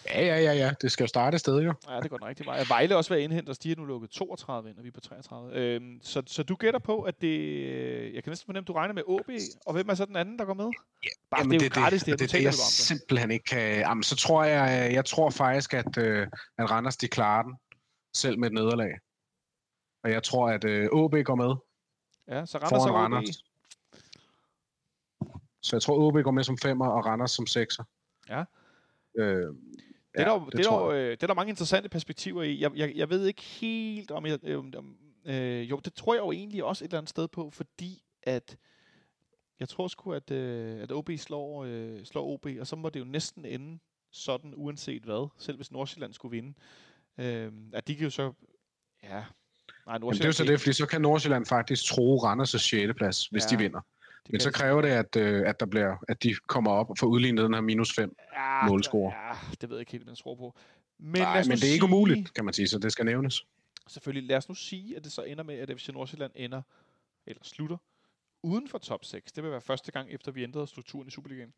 Ja, ja, ja, ja. Det skal jo starte sted, jo. Ja, det går den rigtig meget. Vejle også været indhentet, de har nu lukket 32 ind, og vi er på 33. Øhm, så, så du gætter på, at det... Jeg kan næsten fornemme, du regner med OB, og hvem er så den anden, der går med? Ja, Bare, jamen, det er jo gratis, det, det, det, det, det jeg simpelthen ikke kan... Jamen, så tror jeg, jeg tror faktisk, at, øh, at Randers, de klarer den, selv med et nederlag. Og jeg tror, at øh, OB går med. Ja, så Randers og OB. Randers. Så jeg tror, OB går med som femmer, og Randers som sekser. Ja. Øh, det, er der, det, det, er der, øh, det er der mange interessante perspektiver i. Jeg, jeg, jeg ved ikke helt, om, jeg, om, Øh, jo, det tror jeg jo egentlig også et eller andet sted på, fordi at jeg tror sgu, at, øh, at OB slår, øh, slår OB, og så må det jo næsten ende sådan, uanset hvad, selv hvis Nordsjælland skulle vinde. Øh, at de kan jo så... Ja, nej, Jamen, det er jo så det, fordi så kan Nordsjælland faktisk tro Randers' 6. plads, hvis Ja, de vinder. Men så kræver det, at, øh, at, der bliver, at de kommer op og får udlignet den her minus 5 ja, målscore. Ja, det ved jeg ikke helt, hvad jeg tror på. Men, Nej, men det er ikke sige- umuligt, kan man sige, så det skal nævnes. Selvfølgelig, lad os nu sige, at det så ender med, at FC Nordsjælland ender, eller slutter, uden for top 6. Det vil være første gang, efter vi ændrede strukturen i Superligaen.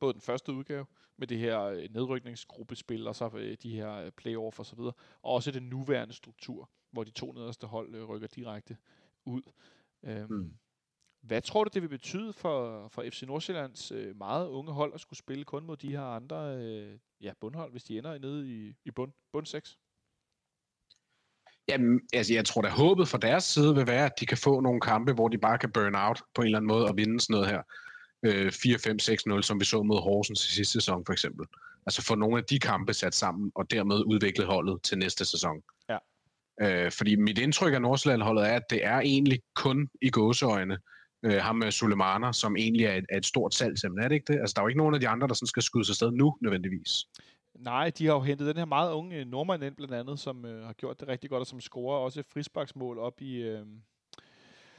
Både den første udgave, med det her øh, nedrykningsgruppespil, og så øh, de her øh, playoff og så videre, og også den nuværende struktur, hvor de to nederste hold rykker direkte ud. Øhm, Mm. Hvad tror du, det vil betyde for, for FC Nordsjællands øh, meget unge hold at skulle spille kun mod de her andre øh, ja, bundhold, hvis de ender nede i, i bund, bund 6? Jamen, altså, jeg tror da, håbet fra deres side vil være, at de kan få nogle kampe, hvor de bare kan burn out på en eller anden måde og vinde sådan noget her. Øh, 4-5-6-0, som vi så mod Horsens i sidste sæson, for eksempel. Altså få nogle af de kampe sat sammen, og dermed udvikle holdet til næste sæson. Ja. Øh, fordi mit indtryk af Nordsjælland-holdet er, at det er egentlig kun i gåseøjne øh, ham med Sulemana, som egentlig er et, er et stort salgsemne, er det ikke det? Altså, der er jo ikke nogen af de andre, der sådan skal skyde sig sted nu, nødvendigvis. Nej, de har jo hentet den her meget unge øh, nordmand ind, blandt andet, som øh, har gjort det rigtig godt, og som scorer også et frisbaksmål op i, øh,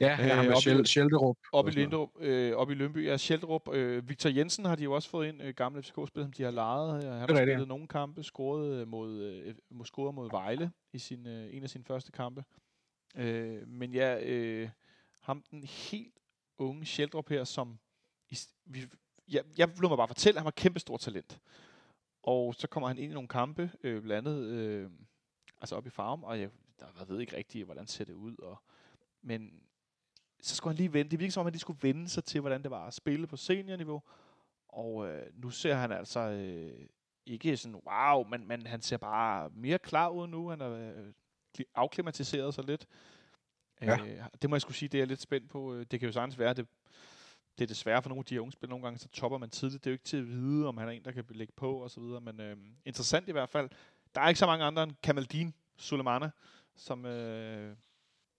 Ja, Øh, ham med op i- Schel- op. Lindrup, øh, op i Lønby. Ja, Sheldrup. Øh, Victor Jensen har de jo også fået ind, øh, gamle FCK-spiller, som de har lejet. Øh, Han har spillet ja. nogle kampe, scoret øh, mod, øh, scoret mod Vejle i sin, øh, en af sine første kampe. Øh, men ja, øh, ham den helt unge Sheldrup her, som vi, jeg, jeg vil mig bare fortælle, at han var kæmpe stort talent. Og så kommer han ind i nogle kampe, øh, blandt andet øh, altså op i farm, og jeg, der, jeg ved ikke rigtigt, hvordan ser det ud. Og, men så skulle han lige vende. Det virkede som om, han lige skulle vende sig til, hvordan det var at spille på seniorniveau. Og øh, nu ser han altså øh, ikke sådan, wow, men, men han ser bare mere klar ud nu. Han har øh, afklimatiseret sig lidt. Ja. Øh, det må jeg skulle sige, det er jeg lidt spændt på. Øh, Det kan jo sagtens være, det, det er desværre for nogle af de her unge spillere. Nogle gange så topper man tidligt. Det er jo ikke til at vide, om han er en, der kan lægge på og så videre. Men øh, interessant i hvert fald. Der er ikke så mange andre end Kamaldin Sulemana, som... Øh,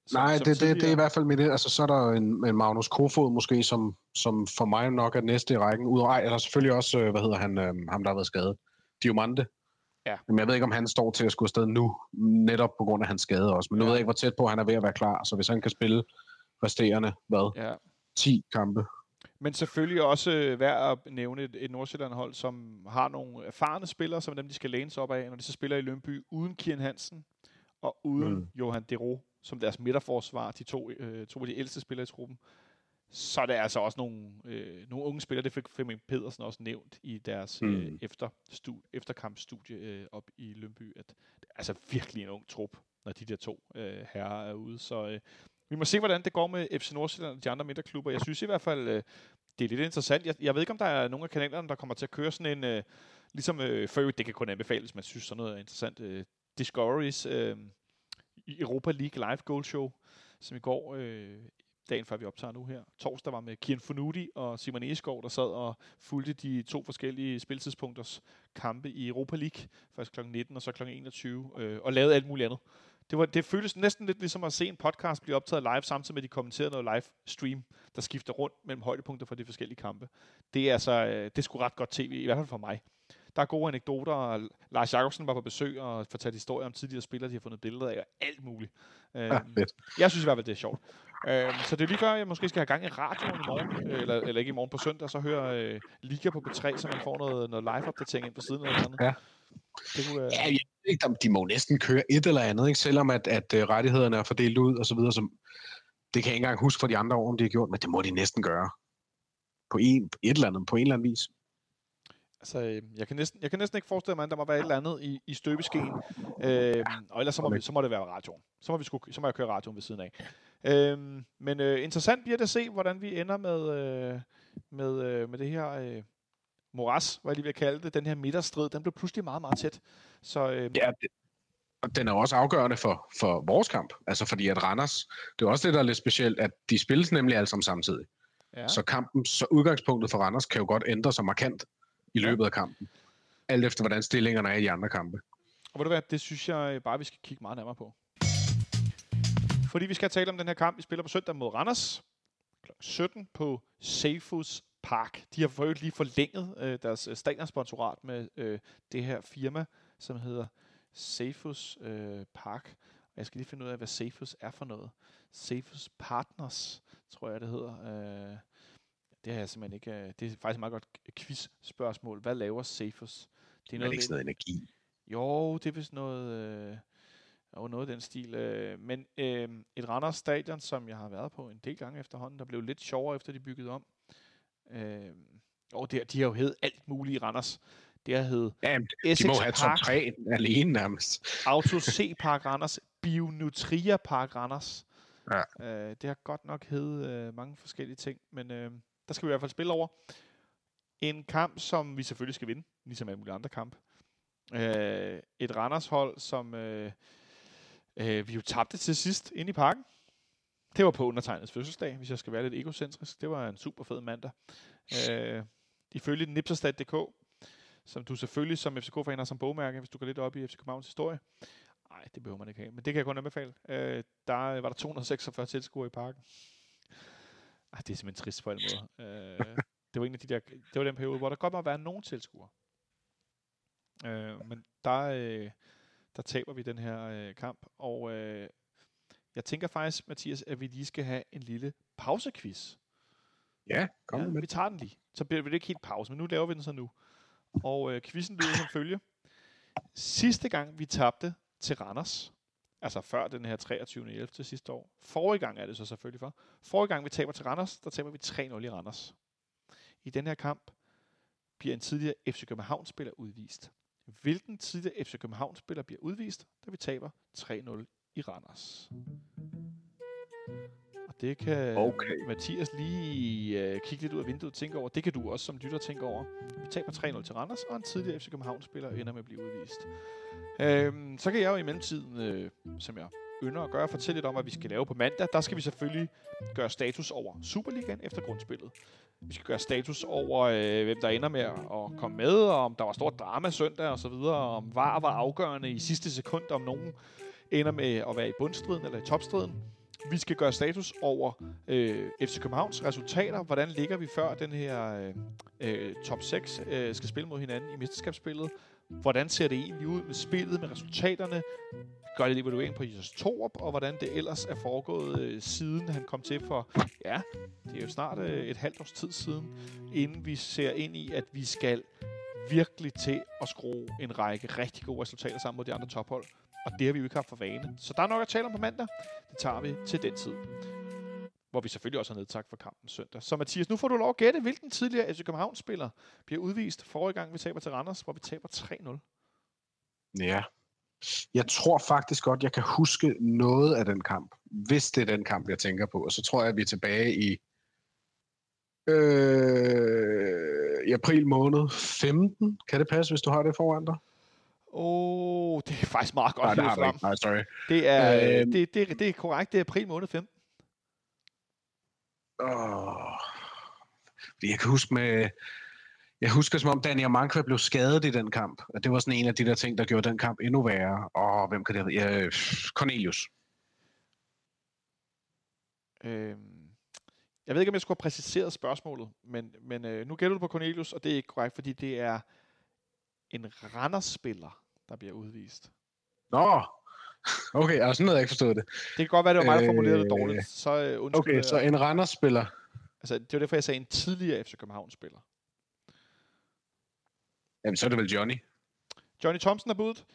som- Nej, som det, det, det er i hvert fald mit... Altså, så er der en, en Magnus Kofod måske, som, som for mig nok er næste i rækken. Udover, ej, eller selvfølgelig også, øh, hvad hedder han, øh, ham der har været skadet. Diomande. Ja. Men jeg ved ikke, om han står til at skulle afsted nu, netop på grund af hans skade også. Men nu Ja. ved jeg ikke, hvor tæt på han er ved at være klar. Så hvis han kan spille resterende, hvad, Ja. 10 kampe. Men selvfølgelig også øh, værd at nævne et, et Nordsjælland-hold, som har nogle erfarne spillere, som er dem, de skal læne sig op af, når de så spiller i Lønby, uden Kian Hansen og uden Mm. Johan Dero som deres midterforsvar, de to, øh, to af de ældste spillere i truppen. Så er det altså også nogle, øh, nogle unge spillere, det fik Flemming Pedersen også nævnt i deres mm. øh, Mm. efter, stu, efterkampstudie øh, op i Lønby, at det er altså virkelig en ung trup, når de der to øh, herrer er ude. Så øh, vi må se, hvordan det går med FC Nordsjælland og de andre midterklubber. Jeg synes i hvert fald, øh, det er lidt interessant. Jeg, jeg ved ikke, om der er nogle af kanalerne, der kommer til at køre sådan en, øh, ligesom øh, øvrigt, det kan kun anbefales, hvis man synes sådan noget er interessant, øh, Discoveries øh, Europa League live goal show, som i går, øh, dagen før vi optager nu her, torsdag var med Kian Funuti og Simon Egeskov, der sad og fulgte de to forskellige spiltidspunkters kampe i Europa League, først kl. 19 og så kl. 21, øh, og lavede alt muligt andet. Det, var, det føltes næsten lidt ligesom at se en podcast blive optaget live, samtidig med, at de kommenterede noget live stream, der skifter rundt mellem højdepunkter for de forskellige kampe. Det er altså, øh, det er sgu ret godt tv, i hvert fald for mig. Der er gode anekdoter, Lars Jakobsen var på besøg og fortalte historier om tidligere spillere, de har fundet billeder af, og alt muligt. Ja, Øhm, fedt. jeg synes i hvert fald, det er sjovt. Øhm, så det er lige før, jeg måske skal have gang i radioen i morgen, øh, eller, eller ikke i morgen på søndag, så hører øh, Liga på B3, så man får noget, noget live-opdatering ind på siden eller noget andet. Ja. Det kunne, øh, Ja, jeg ved ikke, de må næsten køre et eller andet, ikke? selvom at, at øh, rettighederne er fordelt ud og så videre. Som, det kan jeg ikke engang huske for de andre år, om de har gjort, men det må de næsten gøre. På en, et eller andet, på en eller anden vis. Altså, øh, jeg kan, næsten, jeg kan næsten ikke forestille mig, at der må være et eller andet i, i støbeskeen. Øh, og ellers så må, vi, så må det være radioen. Så må, vi sku, så må jeg køre radioen ved siden af. Øh, men øh, interessant bliver det at se, hvordan vi ender med, øh, med, øh, med det her øh, moras, hvad jeg lige vil kalde det. Den her midterstrid, den blev pludselig meget, meget tæt. Så øh, Ja, det, og den er også afgørende for, for vores kamp. Altså fordi at Randers, det er også det, der er lidt specielt, at de spilles nemlig alle sammen samtidig. Ja. Så kampen, så udgangspunktet for Randers kan jo godt ændre sig markant i løbet af kampen. Alt efter, hvordan stillingerne er i de andre kampe. Og ved du hvad, det synes jeg øh, bare, vi skal kigge meget nærmere på. Fordi vi skal tale om den her kamp. Vi spiller på søndag mod Randers. Kl. 17 på Safus Park. De har for øvrigt lige forlænget øh, deres øh, stadionsponsorat med øh, det her firma, som hedder Safus øh, Park. Og jeg skal lige finde ud af, hvad Safus er for noget. Safus Partners, tror jeg, det hedder. Øh, det har jeg simpelthen ikke... Øh, det er faktisk et meget godt quiz-spørgsmål. Hvad laver Safus? Det er, noget, ikke sådan noget energi. Jo, det er vist noget... Øh, og noget af den stil. Øh, men øh, et Randers stadion, som jeg har været på en del gange efterhånden, der blev lidt sjovere efter de byggede om. Øh, og det, de har jo hed alt muligt i Randers. Det har hed ja, de må have top 3 alene nærmest. Auto C Park Randers, Bionutria Park Randers. Ja. Øh, det har godt nok hed øh, mange forskellige ting, men øh, der skal vi i hvert fald spille over. En kamp, som vi selvfølgelig skal vinde, ligesom alle mulige andre kampe. Øh, et Randers hold, som øh, øh, vi jo tabte til sidst ind i parken. Det var på undertegnets fødselsdag, hvis jeg skal være lidt egocentrisk. Det var en super fed mandag. Øh, ifølge Nipserstad.dk, som du selvfølgelig som FCK-fan har som bogmærke, hvis du går lidt op i FC Københavns historie. Nej, det behøver man ikke have, men det kan jeg kun anbefale. Øh, der var der 246 tilskuere i parken. Ej, det er simpelthen trist på en måde. Øh, det var en af de der, det var den periode, hvor der godt må være nogen tilskuere. Øh, men der, øh, der taber vi den her øh, kamp, og øh, jeg tænker faktisk, Mathias, at vi lige skal have en lille pausequiz. Ja, kom ja, med. Vi tager den lige. Så bliver det ikke helt pause, men nu laver vi den så nu. Og øh, quizzen lyder som følge. Sidste gang vi tabte til Randers, altså før den her 23. 11. til sidste år. Forrige gang er det så selvfølgelig for. Forrige gang vi taber til Randers, der taber vi 3-0 i Randers. I den her kamp bliver en tidligere FC København-spiller udvist. Hvilken tidligere FC København-spiller bliver udvist, da vi taber 3-0 i Randers? Det kan okay. Mathias lige øh, kigge lidt ud af vinduet og tænke over. Det kan du også som lytter tænke over. Vi taber 3-0 til Randers, og en tidligere FC København-spiller ender med at blive udvist. Øhm, så kan jeg jo i mellemtiden, øh, som jeg ynder at gøre, fortælle lidt om, hvad vi skal lave på mandag. Der skal vi selvfølgelig gøre status over Superligaen efter grundspillet. Vi skal gøre status over, øh, hvem der ender med at komme med, og om der var stort drama søndag og så videre, og om VAR var afgørende i sidste sekund, om nogen ender med at være i bundstriden eller i topstriden. Vi skal gøre status over øh, FC Københavns resultater. Hvordan ligger vi før den her øh, øh top 6 øh, skal spille mod hinanden i mesterskabsspillet? Hvordan ser det egentlig ud med spillet, med resultaterne? Gør det evaluering på Jesus Torup, og hvordan det ellers er foregået øh, siden han kom til for, ja, det er jo snart øh, et halvt års tid siden, inden vi ser ind i, at vi skal virkelig til at skrue en række rigtig gode resultater sammen mod de andre tophold. Og det har vi jo ikke haft for vane. Så der er nok at tale om på mandag. Det tager vi til den tid hvor vi selvfølgelig også har nedtagt for kampen søndag. Så Mathias, nu får du lov at gætte, hvilken tidligere FC København-spiller bliver udvist forrige gang, vi taber til Randers, hvor vi taber 3-0. Ja. Jeg tror faktisk godt, jeg kan huske noget af den kamp, hvis det er den kamp, jeg tænker på. Og så tror jeg, at vi er tilbage i øh, i april måned 15. Kan det passe, hvis du har det foran dig? Åh, oh, det er faktisk meget godt. Nej, det har ikke. Nej, sorry. Det er, øh, det, det, det er korrekt, det er april måned 15. Oh, jeg kan huske med... Jeg husker, som om Daniel Mankva blev skadet i den kamp. Og det var sådan en af de der ting, der gjorde den kamp endnu værre. Og hvem kan det være? Ja, Cornelius. Øhm, jeg ved ikke, om jeg skulle have præciseret spørgsmålet, men, men øh, nu gælder du på Cornelius, og det er ikke korrekt, fordi det er en Randers-spiller, der bliver udvist. Nå, Okay, altså sådan noget, jeg ikke forstået det. Det kan godt være, det var mig, der formulerede det dårligt. Øh, så uh, Okay, så en Randers-spiller. Altså, det var derfor, jeg sagde en tidligere FC København-spiller. Jamen, så er det vel Johnny. Johnny Thompson er budet.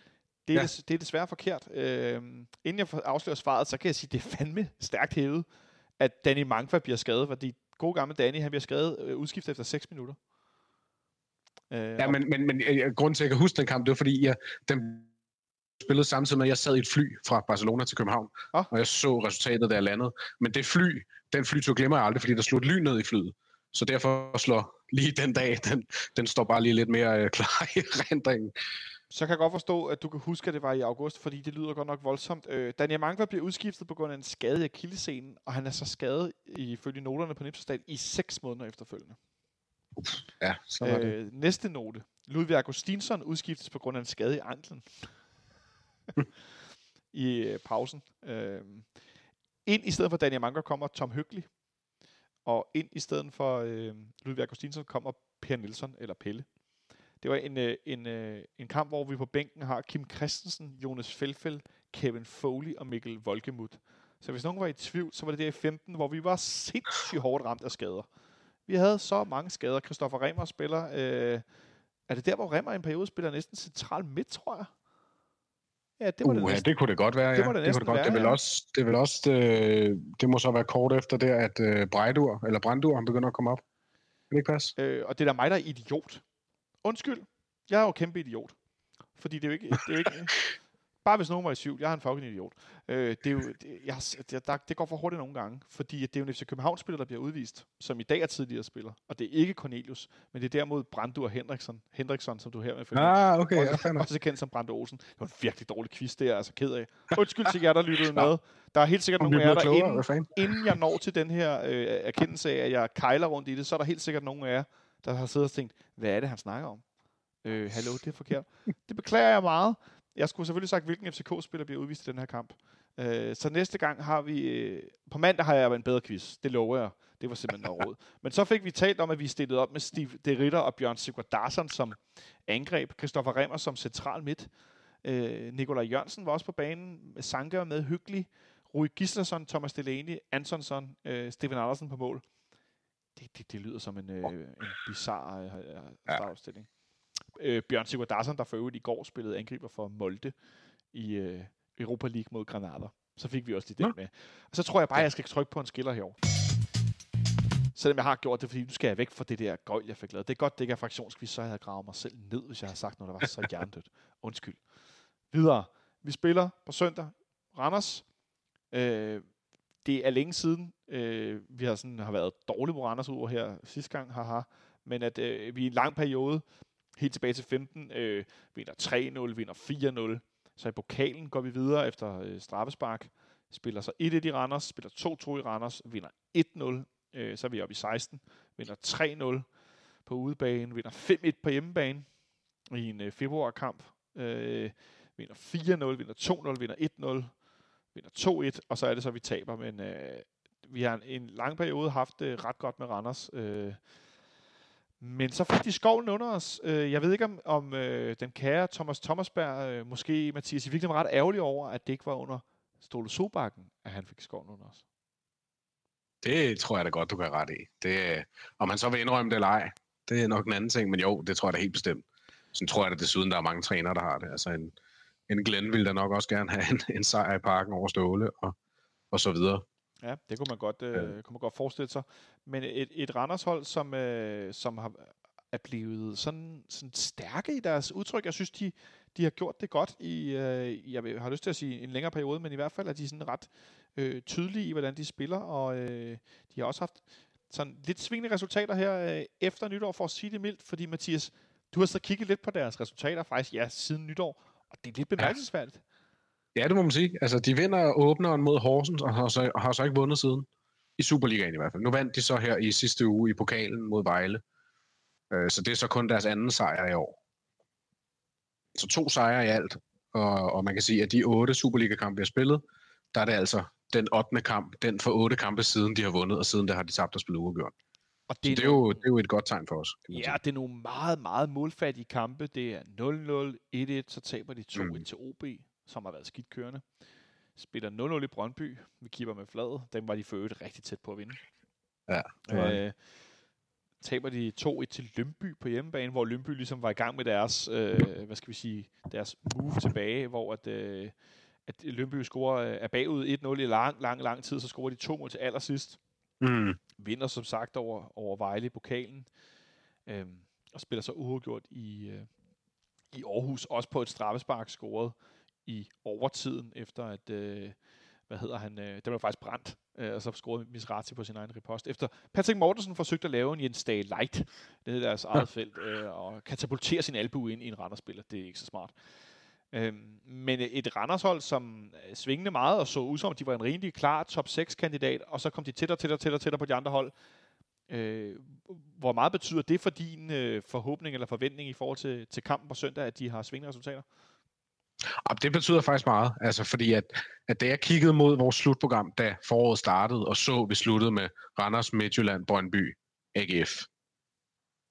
Det er, ja. des, det er desværre forkert. Øh, inden jeg afslører svaret, så kan jeg sige, at det er fandme stærkt hævet, at Danny Mankva bliver skadet, fordi gode gamle Danny, han bliver skadet øh, udskiftet efter 6 minutter. Øh, ja, men, men, men øh, grunden til, at jeg kan huske den kamp, det var fordi, jeg, den spillede samtidig med, at jeg sad i et fly fra Barcelona til København, oh. og jeg så resultatet, der landede. Men det fly, den flytur glemmer jeg aldrig, fordi der slog lyn ned i flyet. Så derfor slår lige den dag, den, den står bare lige lidt mere øh, klar i rendringen. Så kan jeg godt forstå, at du kan huske, at det var i august, fordi det lyder godt nok voldsomt. Øh, Daniel Mangva bliver udskiftet på grund af en skade i akillescenen, og han er så skadet ifølge noterne på Nipsestad i 6 måneder efterfølgende. Ja, så var det. Øh, næste note. Ludvig Augustinsson udskiftes på grund af en skade i anklen. i øh, pausen. Øh, ind i stedet for Daniel Manker kommer Tom Hyggelig, og ind i stedet for øh, Ludvig Augustinsson kommer Per Nielsen eller Pelle. Det var en, øh, en, øh, en kamp, hvor vi på bænken har Kim Christensen, Jonas Felfeld, Kevin Foley og Mikkel Volkemut. Så hvis nogen var i tvivl, så var det der i 15, hvor vi var sindssygt hårdt ramt af skader. Vi havde så mange skader. Christoffer Remmer spiller... Øh, er det der, hvor Remmer i en periode spiller næsten central midt, tror jeg? Ja, det, var det, uh, næsten. det kunne det godt være, ja. Det, må det, det, kunne det, godt. Være, det, vil ja. også, det vil også, øh, det må så være kort efter der, at øh, Brejdur, eller Brandur, han begynder at komme op. Kan det ikke passe? Øh, og det er da mig, der er idiot. Undskyld, jeg er jo kæmpe idiot. Fordi det er jo ikke... Det er jo ikke Bare hvis nogen var i syv. Jeg er en fucking idiot. Øh, det, er jo, det, jeg, det, der, det går for hurtigt nogle gange, fordi det er jo en FC København-spiller, der bliver udvist, som i dag er tidligere spiller. Og det er ikke Cornelius, men det er derimod Brandur Henriksson, Henriksson som du her med. Ah, okay. Også, ja, også kendt som Brandur Olsen. Det var en virkelig dårlig quiz, det er jeg altså ked af. Undskyld til jer, der lyttede med. Der er helt sikkert nogle af jer, der inden, inden jeg når til den her øh, erkendelse af, at jeg kejler rundt i det, så er der helt sikkert nogle af jer, der har siddet og tænkt, hvad er det, han snakker om? Øh, hallo, det er forkert. Det beklager jeg meget. Jeg skulle selvfølgelig sagt, hvilken FCK-spiller bliver udvist i den her kamp. Øh, så næste gang har vi... Øh, på mandag har jeg en bedre quiz. Det lover jeg. Det var simpelthen noget råd. Men så fik vi talt om, at vi stillede op med Steve De Ritter og Bjørn Sigurd Darsson som angreb. Christoffer Remmer som central midt. Øh, Nikolaj Jørgensen var også på banen. Sanker med hyggelig. Rui Gislason, Thomas Delaney, Antonsson, øh, Steven Andersen på mål. Det, det, det lyder som en, øh, en bizarre øh, startopstilling. Ja øh, Bjørn Sigurd Darsson, der for øvrigt i går spillede angriber for Molde i øh, Europa League mod Granada. Så fik vi også lige den med. Og så tror jeg bare, at jeg skal trykke på en skiller herovre. Selvom jeg har gjort det, fordi nu skal jeg væk fra det der gøjl, jeg fik lavet. Det er godt, det ikke er fraktionsquiz, så jeg havde gravet mig selv ned, hvis jeg havde sagt noget, der var så hjernedødt. Undskyld. Videre. Vi spiller på søndag. Randers. Øh, det er længe siden, øh, vi har, sådan, har været dårlige på Randers over her sidste gang, haha. Men at øh, vi i en lang periode helt tilbage til 15, øh, vinder 3-0, vinder 4-0. Så i pokalen går vi videre efter øh, straffespark, spiller så 1-1 i Randers, spiller 2-2 i Randers, vinder 1-0, øh, så er vi oppe i 16, vinder 3-0 på udebane, vinder 5-1 på hjemmebane i en øh, februarkamp, øh, vinder 4-0, vinder 2-0, vinder 1-0, vinder 2-1, og så er det så, vi taber, men øh, vi har en, en lang periode haft det øh, ret godt med Randers. Øh, men så fik de skoven under os. Øh, jeg ved ikke, om, om øh, den kære Thomas Thomasberg, øh, måske Mathias, i var ret ærgerlig over, at det ikke var under Ståle Sobakken, at han fik skoven under os. Det tror jeg da godt, du kan ret i. Det, om han så vil indrømme det eller ej, det er nok en anden ting, men jo, det tror jeg da helt bestemt. Så tror jeg da desuden, der er mange trænere, der har det. Altså en, en Glenn vil da nok også gerne have en, en sejr i parken over Ståle og, og så videre. Ja, det kunne man godt, øh, kunne man godt forestille sig. Men et, et Randers-hold, som, øh, som har, er blevet sådan, sådan stærke i deres udtryk. Jeg synes, de, de har gjort det godt i, øh, jeg har lyst til at sige en længere periode, men i hvert fald er de sådan ret øh, tydelige i, hvordan de spiller, og øh, de har også haft sådan lidt svingende resultater her øh, efter nytår, for at sige det mildt, fordi Mathias, du har så kigget lidt på deres resultater faktisk, ja, siden nytår, og det er lidt bemærkelsesværdigt. Ja. Ja, det må man sige. Altså, de vinder åbneren mod Horsens, og har så, har så ikke vundet siden. I Superligaen i hvert fald. Nu vandt de så her i sidste uge i pokalen mod Vejle. Øh, så det er så kun deres anden sejr i år. Så to sejre i alt. Og, og man kan sige, at de otte Superliga-kampe, vi har spillet, der er det altså den 8. kamp, den for otte kampe siden, de har vundet, og siden der har de tabt og spillet uafgjort. Og det, er, det, er jo, det er jo et godt tegn for os. Ja, sige. det er nogle meget, meget målfattige kampe. Det er 0-0, 1-1, så taber de 2-1 mm. til OB som har været skidt kørende. Spiller 0-0 i Brøndby. Vi kigger med flad. Den var de for øvrigt rigtig tæt på at vinde. Ja, øh, taber de 2-1 til Lønby på hjemmebane, hvor Lønby ligesom var i gang med deres, øh, hvad skal vi sige, deres move tilbage, hvor at, øh, at Lønby scorer øh, er bagud 1-0 i lang, lang, lang tid, så scorer de to mål til allersidst. Mm. Vinder som sagt over, over Vejle i pokalen, øh, og spiller så uafgjort i, øh, i Aarhus, også på et straffespark scoret i overtiden, efter at, øh, hvad hedder han, øh, den var faktisk brændt, øh, og så scorede Misrati på sin egen repost. Efter Patrick Mortensen forsøgte at lave en Jens Dage Light nede i deres eget felt, øh, og katapultere sin albu ind i en Randers-spiller. Det er ikke så smart. Øhm, men et Randershold, som svingende meget og så ud som, de var en rimelig klar top 6-kandidat, og så kom de tættere, tættere, tættere, tættere på de andre hold. Øh, hvor meget betyder det for din øh, forhåbning eller forventning i forhold til, til kampen på søndag, at de har svingende resultater? Og det betyder faktisk meget, altså fordi at, at da jeg kiggede mod vores slutprogram, da foråret startede, og så vi sluttede med Randers, Midtjylland, Brøndby, AGF,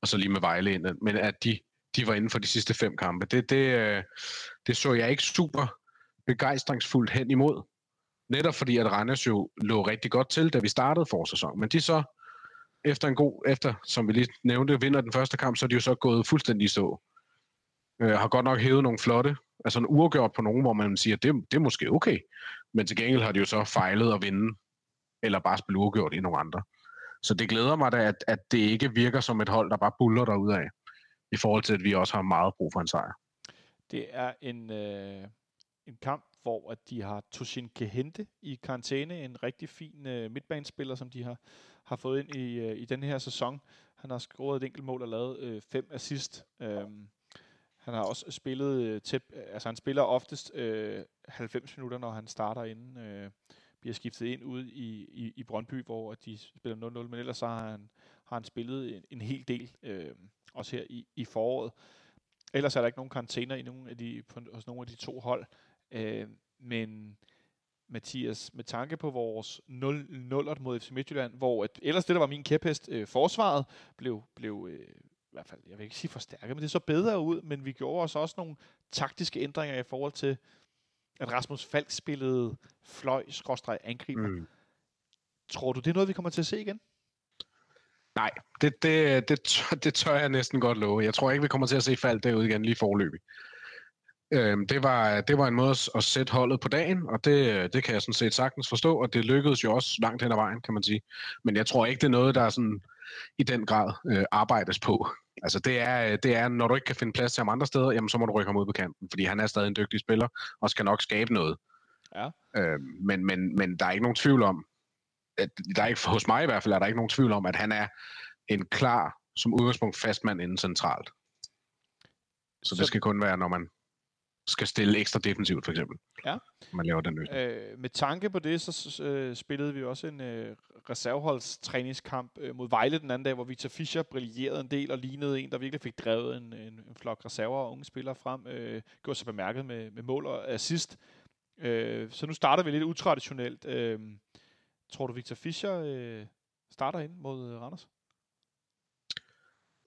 og så lige med Vejle ind, men at de, de var inden for de sidste fem kampe, det, det, øh, det så jeg ikke super begejstringsfuldt hen imod. Netop fordi, at Randers jo lå rigtig godt til, da vi startede forsæsonen. Men de så, efter en god, efter, som vi lige nævnte, vinder den første kamp, så er de jo så gået fuldstændig så. Øh, har godt nok hævet nogle flotte, altså en uafgjort på nogen, hvor man siger, at det, det er måske okay. Men til gengæld har de jo så fejlet at vinde, eller bare spille uafgjort i nogle andre. Så det glæder mig da, at, at det ikke virker som et hold, der bare buller derudad, i forhold til, at vi også har meget brug for en sejr. Det er en, øh, en kamp, hvor at de har Toshin Kehente i karantæne, en rigtig fin øh, midtbanespiller, som de har, har fået ind i, øh, i den her sæson. Han har scoret et enkelt mål og lavet øh, fem assist. Øh, han har også spillet øh, tæt, øh, altså han spiller oftest øh, 90 minutter, når han starter inden, øh, bliver skiftet ind ud i, i, i Brøndby, hvor de spiller 0-0, men ellers så har han, har han spillet en, en hel del, øh, også her i, i foråret. Ellers er der ikke nogen karantæner i nogen af de, på, hos nogle af de to hold. Øh, men Mathias, med tanke på vores 0-0 mod FC Midtjylland, hvor at, ellers det, der var min kæphest, øh, forsvaret, blev, blev øh, i hvert fald, jeg vil ikke sige forstærket, men det så bedre ud, men vi gjorde os også nogle taktiske ændringer i forhold til, at Rasmus Falk spillede fløj-angriber. Mm. Tror du, det er noget, vi kommer til at se igen? Nej, det, det, det, tør, det tør jeg næsten godt love. Jeg tror ikke, vi kommer til at se Falk derude igen lige forløbig. Øhm, det, var, det var en måde at sætte holdet på dagen, og det, det kan jeg sådan set sagtens forstå, og det lykkedes jo også langt hen ad vejen, kan man sige. Men jeg tror ikke, det er noget, der er sådan i den grad øh, arbejdes på. Altså det er, det er, når du ikke kan finde plads til ham andre steder, jamen så må du rykke ham ud på kanten, fordi han er stadig en dygtig spiller, og skal nok skabe noget. Ja. Øhm, men, men, men der er ikke nogen tvivl om, at, der er ikke, hos mig i hvert fald, er der ikke nogen tvivl om, at han er en klar, som udgangspunkt, fastmand inden centralt. Så, så det skal kun være, når man skal stille ekstra defensivt, for eksempel. Ja. Man laver den løsning. Øh, med tanke på det, så øh, spillede vi også en øh, reserveholdstræningskamp øh, mod Vejle den anden dag, hvor Victor Fischer brillerede en del og lignede en, der virkelig fik drevet en, en, en flok reserver og unge spillere frem. Øh, gjorde sig bemærket med, med mål og assist. Øh, så nu starter vi lidt utraditionelt. Øh, tror du, Victor Fischer øh, starter ind mod øh, Randers?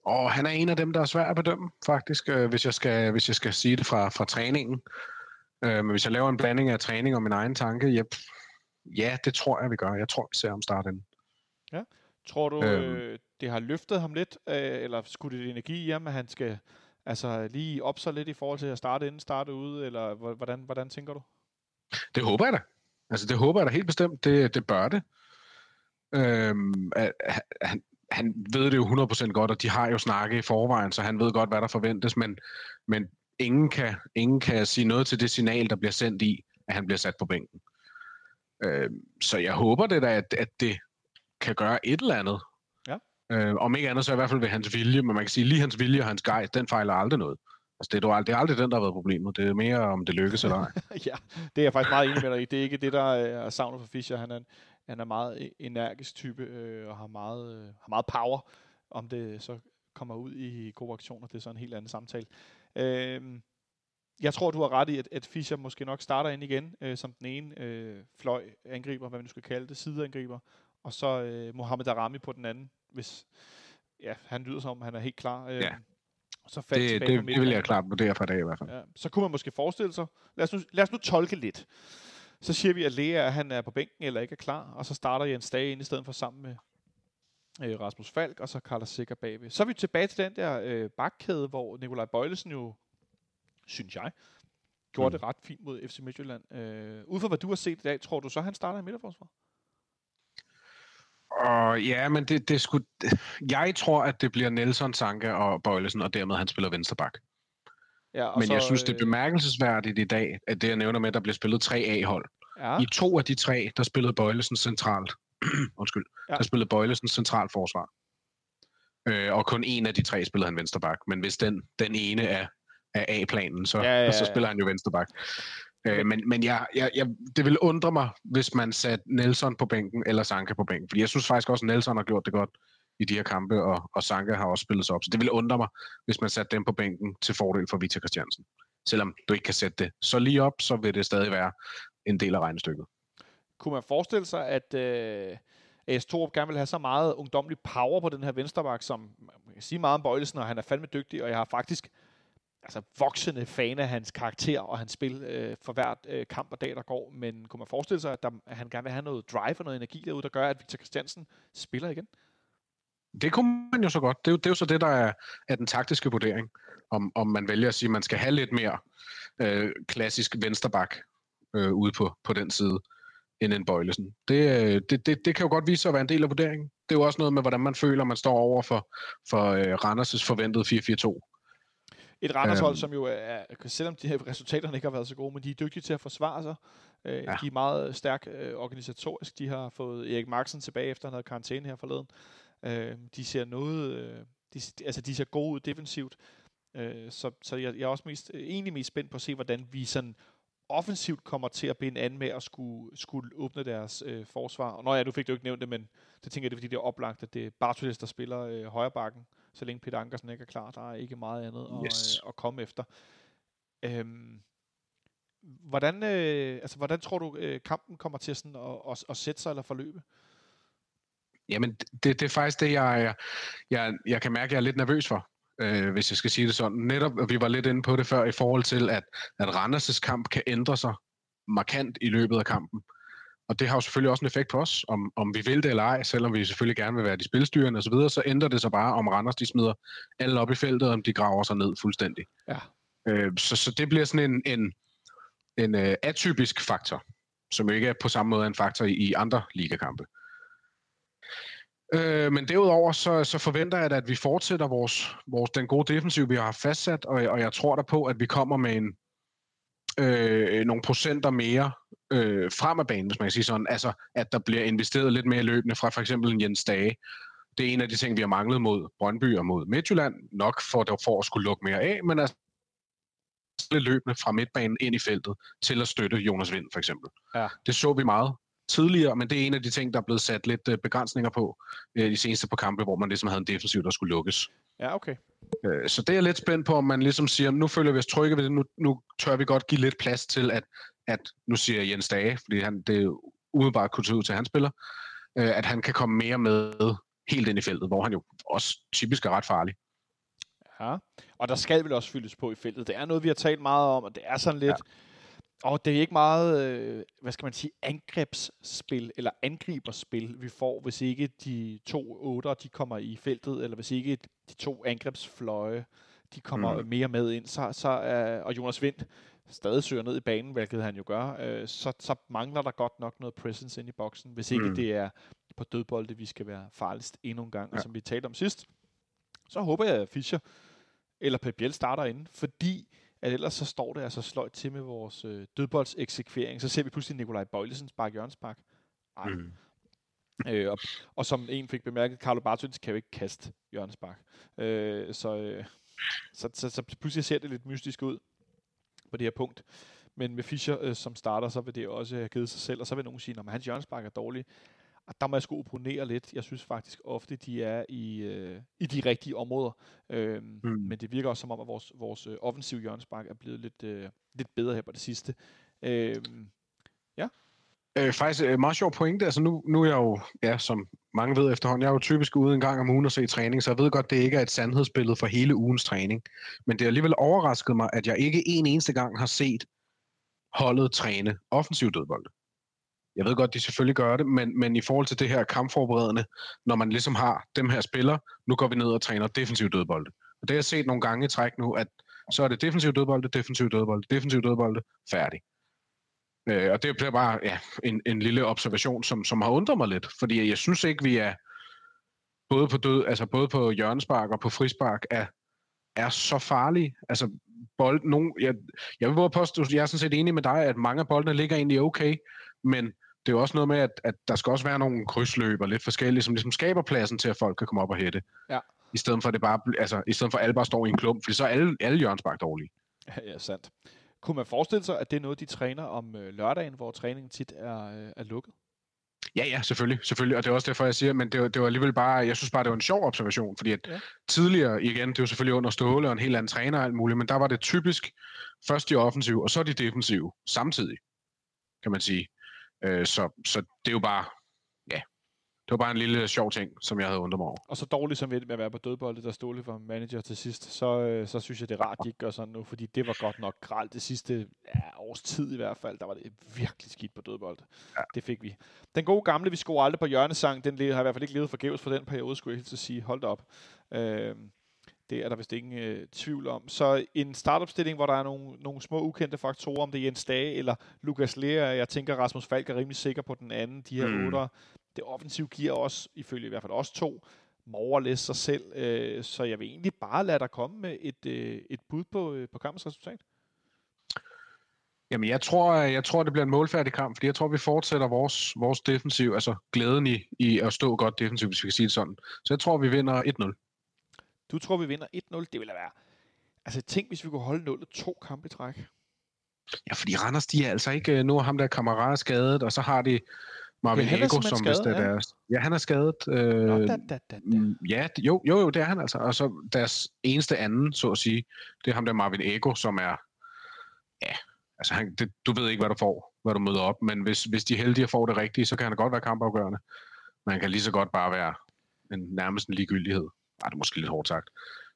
Og han er en af dem, der er svær at bedømme, faktisk, øh, hvis, jeg skal, hvis jeg skal sige det fra, fra træningen. Øh, men hvis jeg laver en blanding af træning og min egen tanke, yep, ja, det tror jeg, vi gør. Jeg tror, vi ser ham starte ind. Ja. Tror du, øhm. øh, det har løftet ham lidt, øh, eller skulle det energi i ham, at han skal altså, lige op sig lidt i forhold til at starte inden, starte ude, eller hvordan, hvordan tænker du? Det håber jeg da. Altså, det håber jeg da helt bestemt. Det, det bør det. Øhm, at, han, han ved det jo 100% godt, og de har jo snakket i forvejen, så han ved godt, hvad der forventes, men, men ingen, kan, ingen kan sige noget til det signal, der bliver sendt i, at han bliver sat på bænken. Øh, så jeg håber det da, at, at det kan gøre et eller andet. Ja. Øh, om ikke andet, så i hvert fald ved hans vilje, men man kan sige, lige hans vilje og hans gejst, den fejler aldrig noget. Altså, det, er, det er aldrig den, der har været problemet. Det er mere, om det lykkes eller ej. ja, det er jeg faktisk meget enig med dig i. Det er ikke det, der er savnet for Fischer. Han er, han er meget e- energisk type øh, og har meget, øh, har meget power. Om det så kommer ud i gode aktioner, det er så en helt anden samtale. Øh, jeg tror, du har ret i, at, at Fischer måske nok starter ind igen øh, som den ene øh, fløj angriber, hvad man nu skal kalde det, sideangriber, og så øh, Mohamed Arami på den anden, hvis ja, han lyder som, han er helt klar. Øh, ja. Så det, det, det vil jeg klart vurdere for dag i hvert fald. Ja, så kunne man måske forestille sig, lad os nu, lad os nu tolke lidt. Så siger vi, at Lea han er på bænken eller ikke er klar, og så starter Jens Dage ind i stedet for sammen med øh, Rasmus Falk, og så Carlos Sikker bagved. Så er vi tilbage til den der øh, bakkæde, hvor Nikolaj Bøjlesen jo, synes jeg, gjorde mm. det ret fint mod FC Midtjylland. Øh, ud fra hvad du har set i dag, tror du så, han starter i midterforsvar? Og ja, men det, det skulle... Jeg tror, at det bliver Nelson, Sanka og Bøjlesen, og dermed han spiller vensterbak. Ja, men så, jeg synes, det er øh, bemærkelsesværdigt i dag, at det, jeg nævner med, at der bliver spillet tre A-hold. Ja. I to af de tre, der spillede Bøjlesen centralt. Undskyld. Ja. Der spillede Bøjlesen centralt forsvar. Øh, og kun en af de tre spillede han vensterbak. Men hvis den, den ene er, er A-planen, så, ja, ja, ja. så spiller han jo vensterbak. Øh, men men jeg, jeg, jeg, det vil undre mig, hvis man satte Nelson på bænken eller Sanka på bænken. Fordi jeg synes faktisk også, at Nelson har gjort det godt i de her kampe, og, og Sanka har også spillet sig op. Så det ville undre mig, hvis man satte dem på bænken til fordel for Victor Christiansen. selvom du ikke kan sætte det så lige op, så vil det stadig være en del af regnestykket. Kunne man forestille sig, at øh, AS Torup gerne vil have så meget ungdomlig power på den her venstreback, som man kan sige meget om Bøjlesen, og han er fandme dygtig, og jeg har faktisk altså, voksende fan af hans karakter og hans spil øh, for hvert øh, kamp og dag, der går. Men kunne man forestille sig, at, der, at han gerne vil have noget drive og noget energi derude, der gør, at Victor Christiansen spiller igen? Det kunne man jo så godt. Det er jo, det er jo så det, der er, er den taktiske vurdering. Om, om man vælger at sige, at man skal have lidt mere øh, klassisk vensterbak øh, ude på, på den side end en Bøjlesen. Det, øh, det, det, det kan jo godt vise sig at være en del af vurderingen. Det er jo også noget med, hvordan man føler, man står over for, for øh, Randers' forventede 4-4-2. Et Randers-hold, øhm. som jo er, selvom de her resultaterne ikke har været så gode, men de er dygtige til at forsvare sig. Øh, ja. De er meget stærk øh, organisatorisk. De har fået Erik Marksen tilbage, efter han havde karantæne her forleden. Øh, de ser noget... Øh, de, altså, de ser gode ud defensivt. Øh, så så jeg, jeg er også mest, egentlig mest spændt på at se, hvordan vi sådan offensivt kommer til at binde an med at skulle, skulle åbne deres øh, forsvar. Og når ja, du fik du ikke nævnt det, men det tænker jeg, det er fordi, det er oplagt, at det er Bartoles, der spiller øh, højre bakken, så længe Peter Ankersen ikke er klar. Der er ikke meget andet yes. at, øh, at komme efter. Øhm, hvordan, øh, altså, hvordan tror du, øh, kampen kommer til sådan at, at, at sætte sig eller forløbe? Jamen, det, det er faktisk det, jeg, jeg, jeg kan mærke, jeg er lidt nervøs for øh, hvis jeg skal sige det sådan. Netop, vi var lidt inde på det før, i forhold til, at, at Randers' kamp kan ændre sig markant i løbet af kampen. Og det har jo selvfølgelig også en effekt på os, om, om vi vil det eller ej, selvom vi selvfølgelig gerne vil være de spilstyrende osv., så, videre, så ændrer det sig bare, om Randers de smider alle op i feltet, om de graver sig ned fuldstændig. Ja. Øh, så, så det bliver sådan en, en, en uh, atypisk faktor, som ikke er på samme måde en faktor i, i andre ligakampe. Øh, men derudover så, så forventer jeg, at vi fortsætter vores, vores, den gode defensiv, vi har fastsat, og, og jeg tror der på, at vi kommer med en, øh, nogle procenter mere øh, frem af banen, hvis man kan sige sådan. Altså, at der bliver investeret lidt mere løbende fra for eksempel en Jens Dage. Det er en af de ting, vi har manglet mod Brøndby og mod Midtjylland, nok for, for at skulle lukke mere af, men altså løbende fra midtbanen ind i feltet til at støtte Jonas Vind, for eksempel. Ja. Det så vi meget tidligere, men det er en af de ting, der er blevet sat lidt øh, begrænsninger på øh, de seneste par kampe, hvor man ligesom havde en defensiv, der skulle lukkes. Ja, okay. Øh, så det er lidt spændt på, om man ligesom siger, nu føler vi os trygge ved det, nu, nu tør vi godt give lidt plads til, at, at nu siger jeg Jens Dage, fordi han, det er umiddelbart kunne tage ud til, han spiller, øh, at han kan komme mere med helt ind i feltet, hvor han jo også typisk er ret farlig. Ja, og der skal vel også fyldes på i feltet. Det er noget, vi har talt meget om, og det er sådan lidt... Ja og det er ikke meget, øh, hvad skal man sige, angrebsspil eller angriberspil, vi får, hvis ikke de to otter, de kommer i feltet, eller hvis ikke de to angrebsfløje, de kommer mm. mere med ind, så, så øh, og Jonas Vind stadig søger ned i banen, hvilket han jo gør, øh, så, så mangler der godt nok noget presence ind i boksen, hvis ikke mm. det er på dødbolde, vi skal være farligst endnu en gang, ja. som vi talte om sidst. Så håber jeg, at Fischer eller Pep Biel starter ind, fordi at ellers så står det altså sløjt til med vores øh, dødboldseksekvering. Så ser vi pludselig Nikolaj Bøjlesen sparke Jørgenspark. Ej. Mm. Øh, og, og som en fik bemærket, Carlo Bartolins kan jo ikke kaste Jørgenspark. Øh, så, øh, så, så, så pludselig ser det lidt mystisk ud på det her punkt. Men med Fischer øh, som starter, så vil det også have givet sig selv, og så vil nogen sige, at hans Jørgenspark er dårlig. Og der må jeg sgu opponere lidt. Jeg synes faktisk ofte, de er i, øh, i de rigtige områder. Øhm, mm. Men det virker også som om, at vores, vores øh, offensiv hjørnespark er blevet lidt, øh, lidt bedre her på det sidste. Øhm, ja. Øh, faktisk øh, meget sjov pointe. Altså nu, nu er jeg jo, ja, som mange ved efterhånden, jeg er jo typisk ude en gang om ugen og se træning, så jeg ved godt, det ikke er et sandhedsbillede for hele ugens træning. Men det har alligevel overrasket mig, at jeg ikke en eneste gang har set holdet træne offensiv dødbold. Jeg ved godt, de selvfølgelig gør det, men, men i forhold til det her kampforberedende, når man ligesom har dem her spillere, nu går vi ned og træner defensiv dødbolde. Og det har jeg set nogle gange i træk nu, at så er det defensiv dødbolde, defensiv dødbolde, defensiv dødbolde, færdig. Øh, og det bliver bare ja, en, en lille observation, som, som har undret mig lidt, fordi jeg synes ikke, vi er både på død, altså både på hjørnespark og på frispark er, er så farlige. Altså bold, nogen, jeg, jeg vil påstå, jeg er sådan set enig med dig, at mange af boldene ligger egentlig okay, men det er jo også noget med, at, at der skal også være nogle krydsløb og lidt forskellige, som ligesom skaber pladsen til, at folk kan komme op og hætte. Ja. I stedet for, at det bare, altså, i stedet for, at alle bare står i en klump, for så er alle, alle hjørnsbak dårlige. Ja, ja, sandt. Kunne man forestille sig, at det er noget, de træner om øh, lørdagen, hvor træningen tit er, øh, er lukket? Ja, ja, selvfølgelig, selvfølgelig, og det er også derfor, jeg siger, men det var, det var alligevel bare, jeg synes bare, det var en sjov observation, fordi at ja. tidligere, igen, det var selvfølgelig under Ståle og en helt anden træner og alt muligt, men der var det typisk først de offensive, og så de defensive samtidig, kan man sige. Øh, så, så det er jo bare, ja, det var bare en lille sjov ting, som jeg havde undret mig over. Og så dårligt som med at være på dødboldet, der stod for manager til sidst, så, øh, så synes jeg, det er rart, at de ikke gør sådan nu, fordi det var godt nok gralt det sidste ja, års tid i hvert fald. Der var det virkelig skidt på dødbold. Ja. Det fik vi. Den gode gamle, vi skulle aldrig på hjørnesang, den har i hvert fald ikke levet forgæves for den periode, skulle jeg helt sige. Hold op. Øh, det er der vist ingen øh, tvivl om. Så en startopstilling, hvor der er nogle, nogle små ukendte faktorer, om det er Jens Dage eller Lukas Lea. Jeg tænker, Rasmus Falk er rimelig sikker på den anden. De her mm. otter. Det offensiv giver også, ifølge i hvert fald os to, morgerlæs sig selv. Øh, så jeg vil egentlig bare lade dig komme med et, øh, et bud på, øh, på kampens resultat. Jamen, jeg tror, jeg tror, det bliver en målfærdig kamp, fordi jeg tror, vi fortsætter vores, vores defensiv, altså glæden i, i at stå godt defensivt, hvis vi kan sige det sådan. Så jeg tror, vi vinder 1-0. Du tror, vi vinder 1-0. Det vil da være... Altså, tænk, hvis vi kunne holde 0 to kampe i træk. Ja, fordi Randers, de er altså ikke... Øh, nu er ham der kammerat skadet, og så har de Marvin ja, Ego, som hvis det er deres... Ja, han er skadet. Øh, Nå, da, da, da, da. Mm, ja, jo, jo, jo, det er han altså. Og så deres eneste anden, så at sige, det er ham der Marvin Ego, som er... Ja, altså han, det, du ved ikke, hvad du får, hvad du møder op, men hvis, hvis de heldige at få det rigtige, så kan han godt være kampafgørende. Men han kan lige så godt bare være en, nærmest en ligegyldighed. Ej, det er måske lidt hårdt sagt.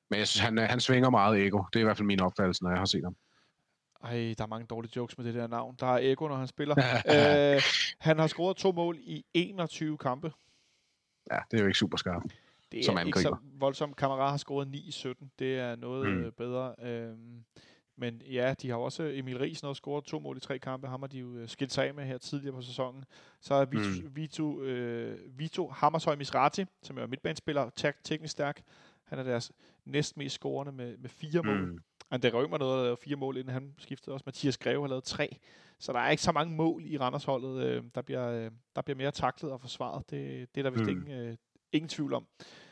Men jeg synes, han, han svinger meget ego. Det er i hvert fald min opfattelse, når jeg har set ham. Ej, der er mange dårlige jokes med det der navn. Der er ego, når han spiller. øh, han har scoret to mål i 21 kampe. Ja, det er jo ikke super skarpt. Det er som ikke så voldsomt. Kammerat har scoret 9 i 17. Det er noget mm. bedre. Øhm, men ja, de har også Emil Riesen også scoret to mål i tre kampe. Ham har de jo øh, skilt sig af med her tidligere på sæsonen. Så er Vito, mm. Vito, øh, Vito Hammershøj Misrati, som er midtbanespiller, tek- teknisk stærk. Han er deres næst mest scorende med, med fire mm. mål. André Rømer nåede at lave fire mål, inden han skiftede også. Mathias Greve har lavet tre. Så der er ikke så mange mål i Randersholdet. Øh, der, bliver, øh, der bliver mere taklet og forsvaret. Det, det er der vist mm. ingen, øh, ingen tvivl om.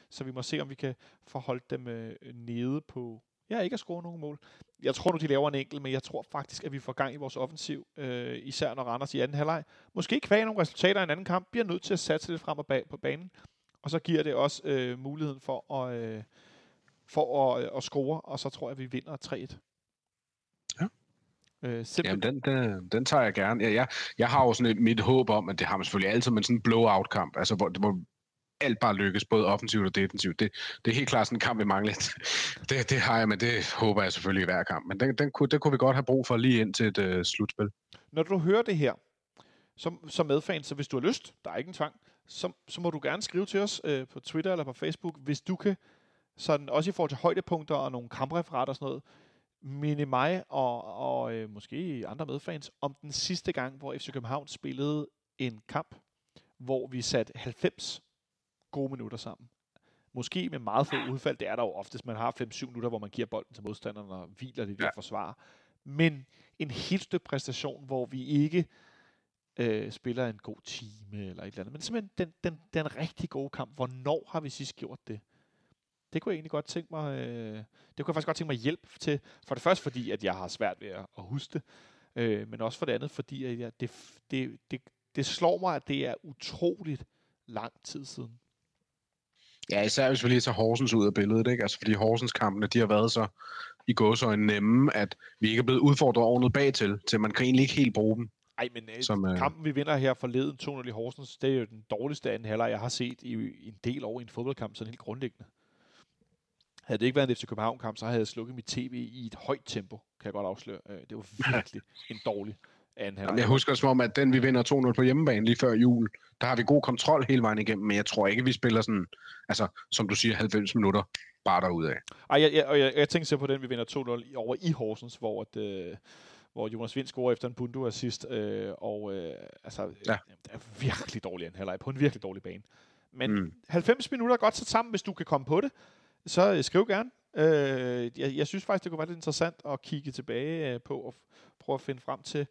Så vi må se, om vi kan forholde dem øh, nede på, Ja, ikke at score nogen mål. Jeg tror nu, de laver en enkelt, men jeg tror faktisk, at vi får gang i vores offensiv, øh, især når Randers i anden halvleg. Måske kvæg nogle resultater i en anden kamp, bliver nødt til at satse lidt frem og bag på banen. Og så giver det også øh, muligheden for at, øh, for at, øh, at score, og så tror jeg, at vi vinder 3-1. Ja. Øh, Jamen, den, den, den tager jeg gerne. Ja, jeg, jeg har jo sådan et, mit håb om, at det har man selvfølgelig altid, men sådan en blowout-kamp, altså hvor, hvor alt bare lykkes, både offensivt og defensivt. Det, det er helt klart sådan en kamp, vi mangler. Det, det har jeg, men det håber jeg selvfølgelig i hver kamp. Men den, den, kunne, den kunne vi godt have brug for lige ind til et øh, slutspil. Når du hører det her, som, som medfan, så hvis du har lyst, der er ikke en tvang, så, så må du gerne skrive til os øh, på Twitter eller på Facebook, hvis du kan, sådan, også i forhold til højdepunkter og nogle kampreferater og sådan noget, minde mig og, og øh, måske andre medfans om den sidste gang, hvor FC København spillede en kamp, hvor vi satte 90 gode minutter sammen. Måske med meget få udfald. Det er der jo oftest. Man har 5-7 minutter, hvor man giver bolden til modstanderen og hviler det der ja. forsvar. Men en helt stykke præstation, hvor vi ikke øh, spiller en god time eller et eller andet. Men simpelthen den, den, den rigtig gode kamp. Hvornår har vi sidst gjort det? Det kunne jeg egentlig godt tænke mig, øh, det kunne jeg faktisk godt tænke mig hjælp til. For det første fordi, at jeg har svært ved at, at huske det. Øh, men også for det andet, fordi at jeg, det, det, det, det slår mig, at det er utroligt lang tid siden. Ja, især hvis vi lige tager Horsens ud af billedet, ikke? Altså, fordi Horsens-kampene, de har været så i gåsøjne nemme, at vi ikke er blevet udfordret ordentligt bagtil, til man kan egentlig ikke helt bruge dem. Nej, men øh, som, øh... kampen, vi vinder her forleden 2-0 i Horsens, det er jo den dårligste anden halvleg, jeg har set i, i en del år i en fodboldkamp, sådan helt grundlæggende. Havde det ikke været en FC København-kamp, så havde jeg slukket mit tv i et højt tempo, kan jeg godt afsløre. Øh, det var virkelig en dårlig anden halvleg. Jeg husker som om, at den vi vinder 2-0 på hjemmebane lige før jul, der har vi god kontrol hele vejen igennem, men jeg tror ikke, vi spiller sådan, altså som du siger, 90 minutter bare derudad. Ej, jeg, jeg, jeg, jeg tænker så på den, vi vinder 2-0 over i Horsens, hvor at, øh, hvor Jonas Vind scorer efter en bundu assist, øh, og øh, altså, ja. det er virkelig dårlig en halvleg på en virkelig dårlig bane. Men mm. 90 minutter er godt sat sammen, hvis du kan komme på det, så øh, skriv gerne. Øh, jeg, jeg synes faktisk, det kunne være lidt interessant at kigge tilbage øh, på og prøve at finde frem til,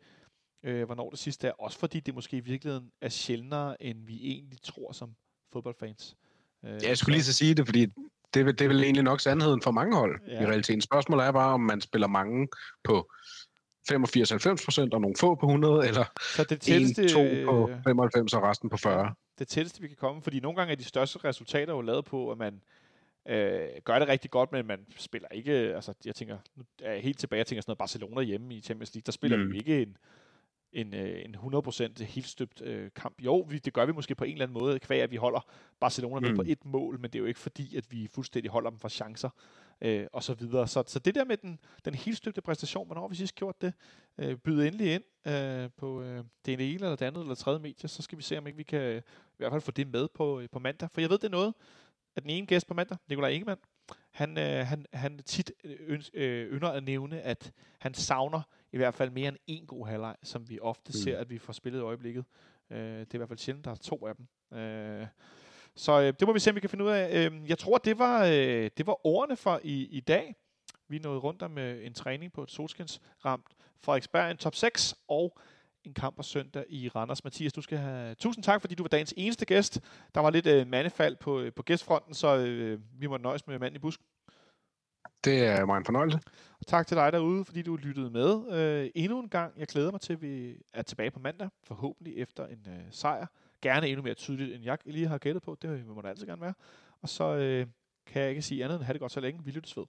øh, hvornår det sidste er. Også fordi det måske i virkeligheden er sjældnere, end vi egentlig tror som fodboldfans. Øh, ja, jeg skulle lige så sige det, fordi det, det er vel egentlig nok sandheden for mange hold ja. i realiteten. Spørgsmålet er bare, om man spiller mange på 85-90 procent, og nogle få på 100, eller Så det 1, tætteste, 2 på øh, 95 og resten på 40. det tætteste, vi kan komme, fordi nogle gange er de største resultater jo lavet på, at man øh, gør det rigtig godt, men man spiller ikke, altså jeg tænker, nu er jeg helt tilbage, jeg tænker sådan noget Barcelona hjemme i Champions League, der spiller. Mm. vi ikke en, en, øh, en 100% helt støbt øh, kamp. Jo, vi, det gør vi måske på en eller anden måde, kvæg at vi holder Barcelona med Mm. på et mål, men det er jo ikke fordi, at vi fuldstændig holder dem for chancer øh, og så videre. Så, så det der med den, den helt støbte præstation, hvornår har vi sidst gjort det? Øh, byde endelig ind øh, på øh, det ene eller det andet eller tredje medie, så skal vi se, om ikke vi kan øh, i hvert fald få det med på, øh, på mandag. For jeg ved, det er noget, at den ene gæst på mandag, Nikolaj Ingemann, han, øh, han, han tit øh, øns- øh, ynder at nævne, at han savner i hvert fald mere end en god halvleg, som vi ofte mm. Ser, at vi får spillet i øjeblikket. Øh, det er i hvert fald sjældent, der er to af dem. Øh, så øh, det må vi se, om vi kan finde ud af. Øh, jeg tror, det var, øh, det var ordene for i, i dag. Vi nåede rundt om øh, en træning på et solskinsramt Frederiksberg, en top 6 og en kamp på søndag i Randers. Mathias, du skal have tusind tak, fordi du var dagens eneste gæst. Der var lidt øh, mandefald på, øh, på gæstfronten, så øh, vi må nøjes med manden i busken. Det er mig en fornøjelse. Og tak til dig derude, fordi du lyttede med. Øh, endnu en gang, jeg glæder mig til, at vi er tilbage på mandag, forhåbentlig efter en øh, sejr. Gerne endnu mere tydeligt, end jeg lige har gættet på. Det må der altid gerne være. Og så øh, kan jeg ikke sige andet end, have det godt så længe. Vi lyttes ved.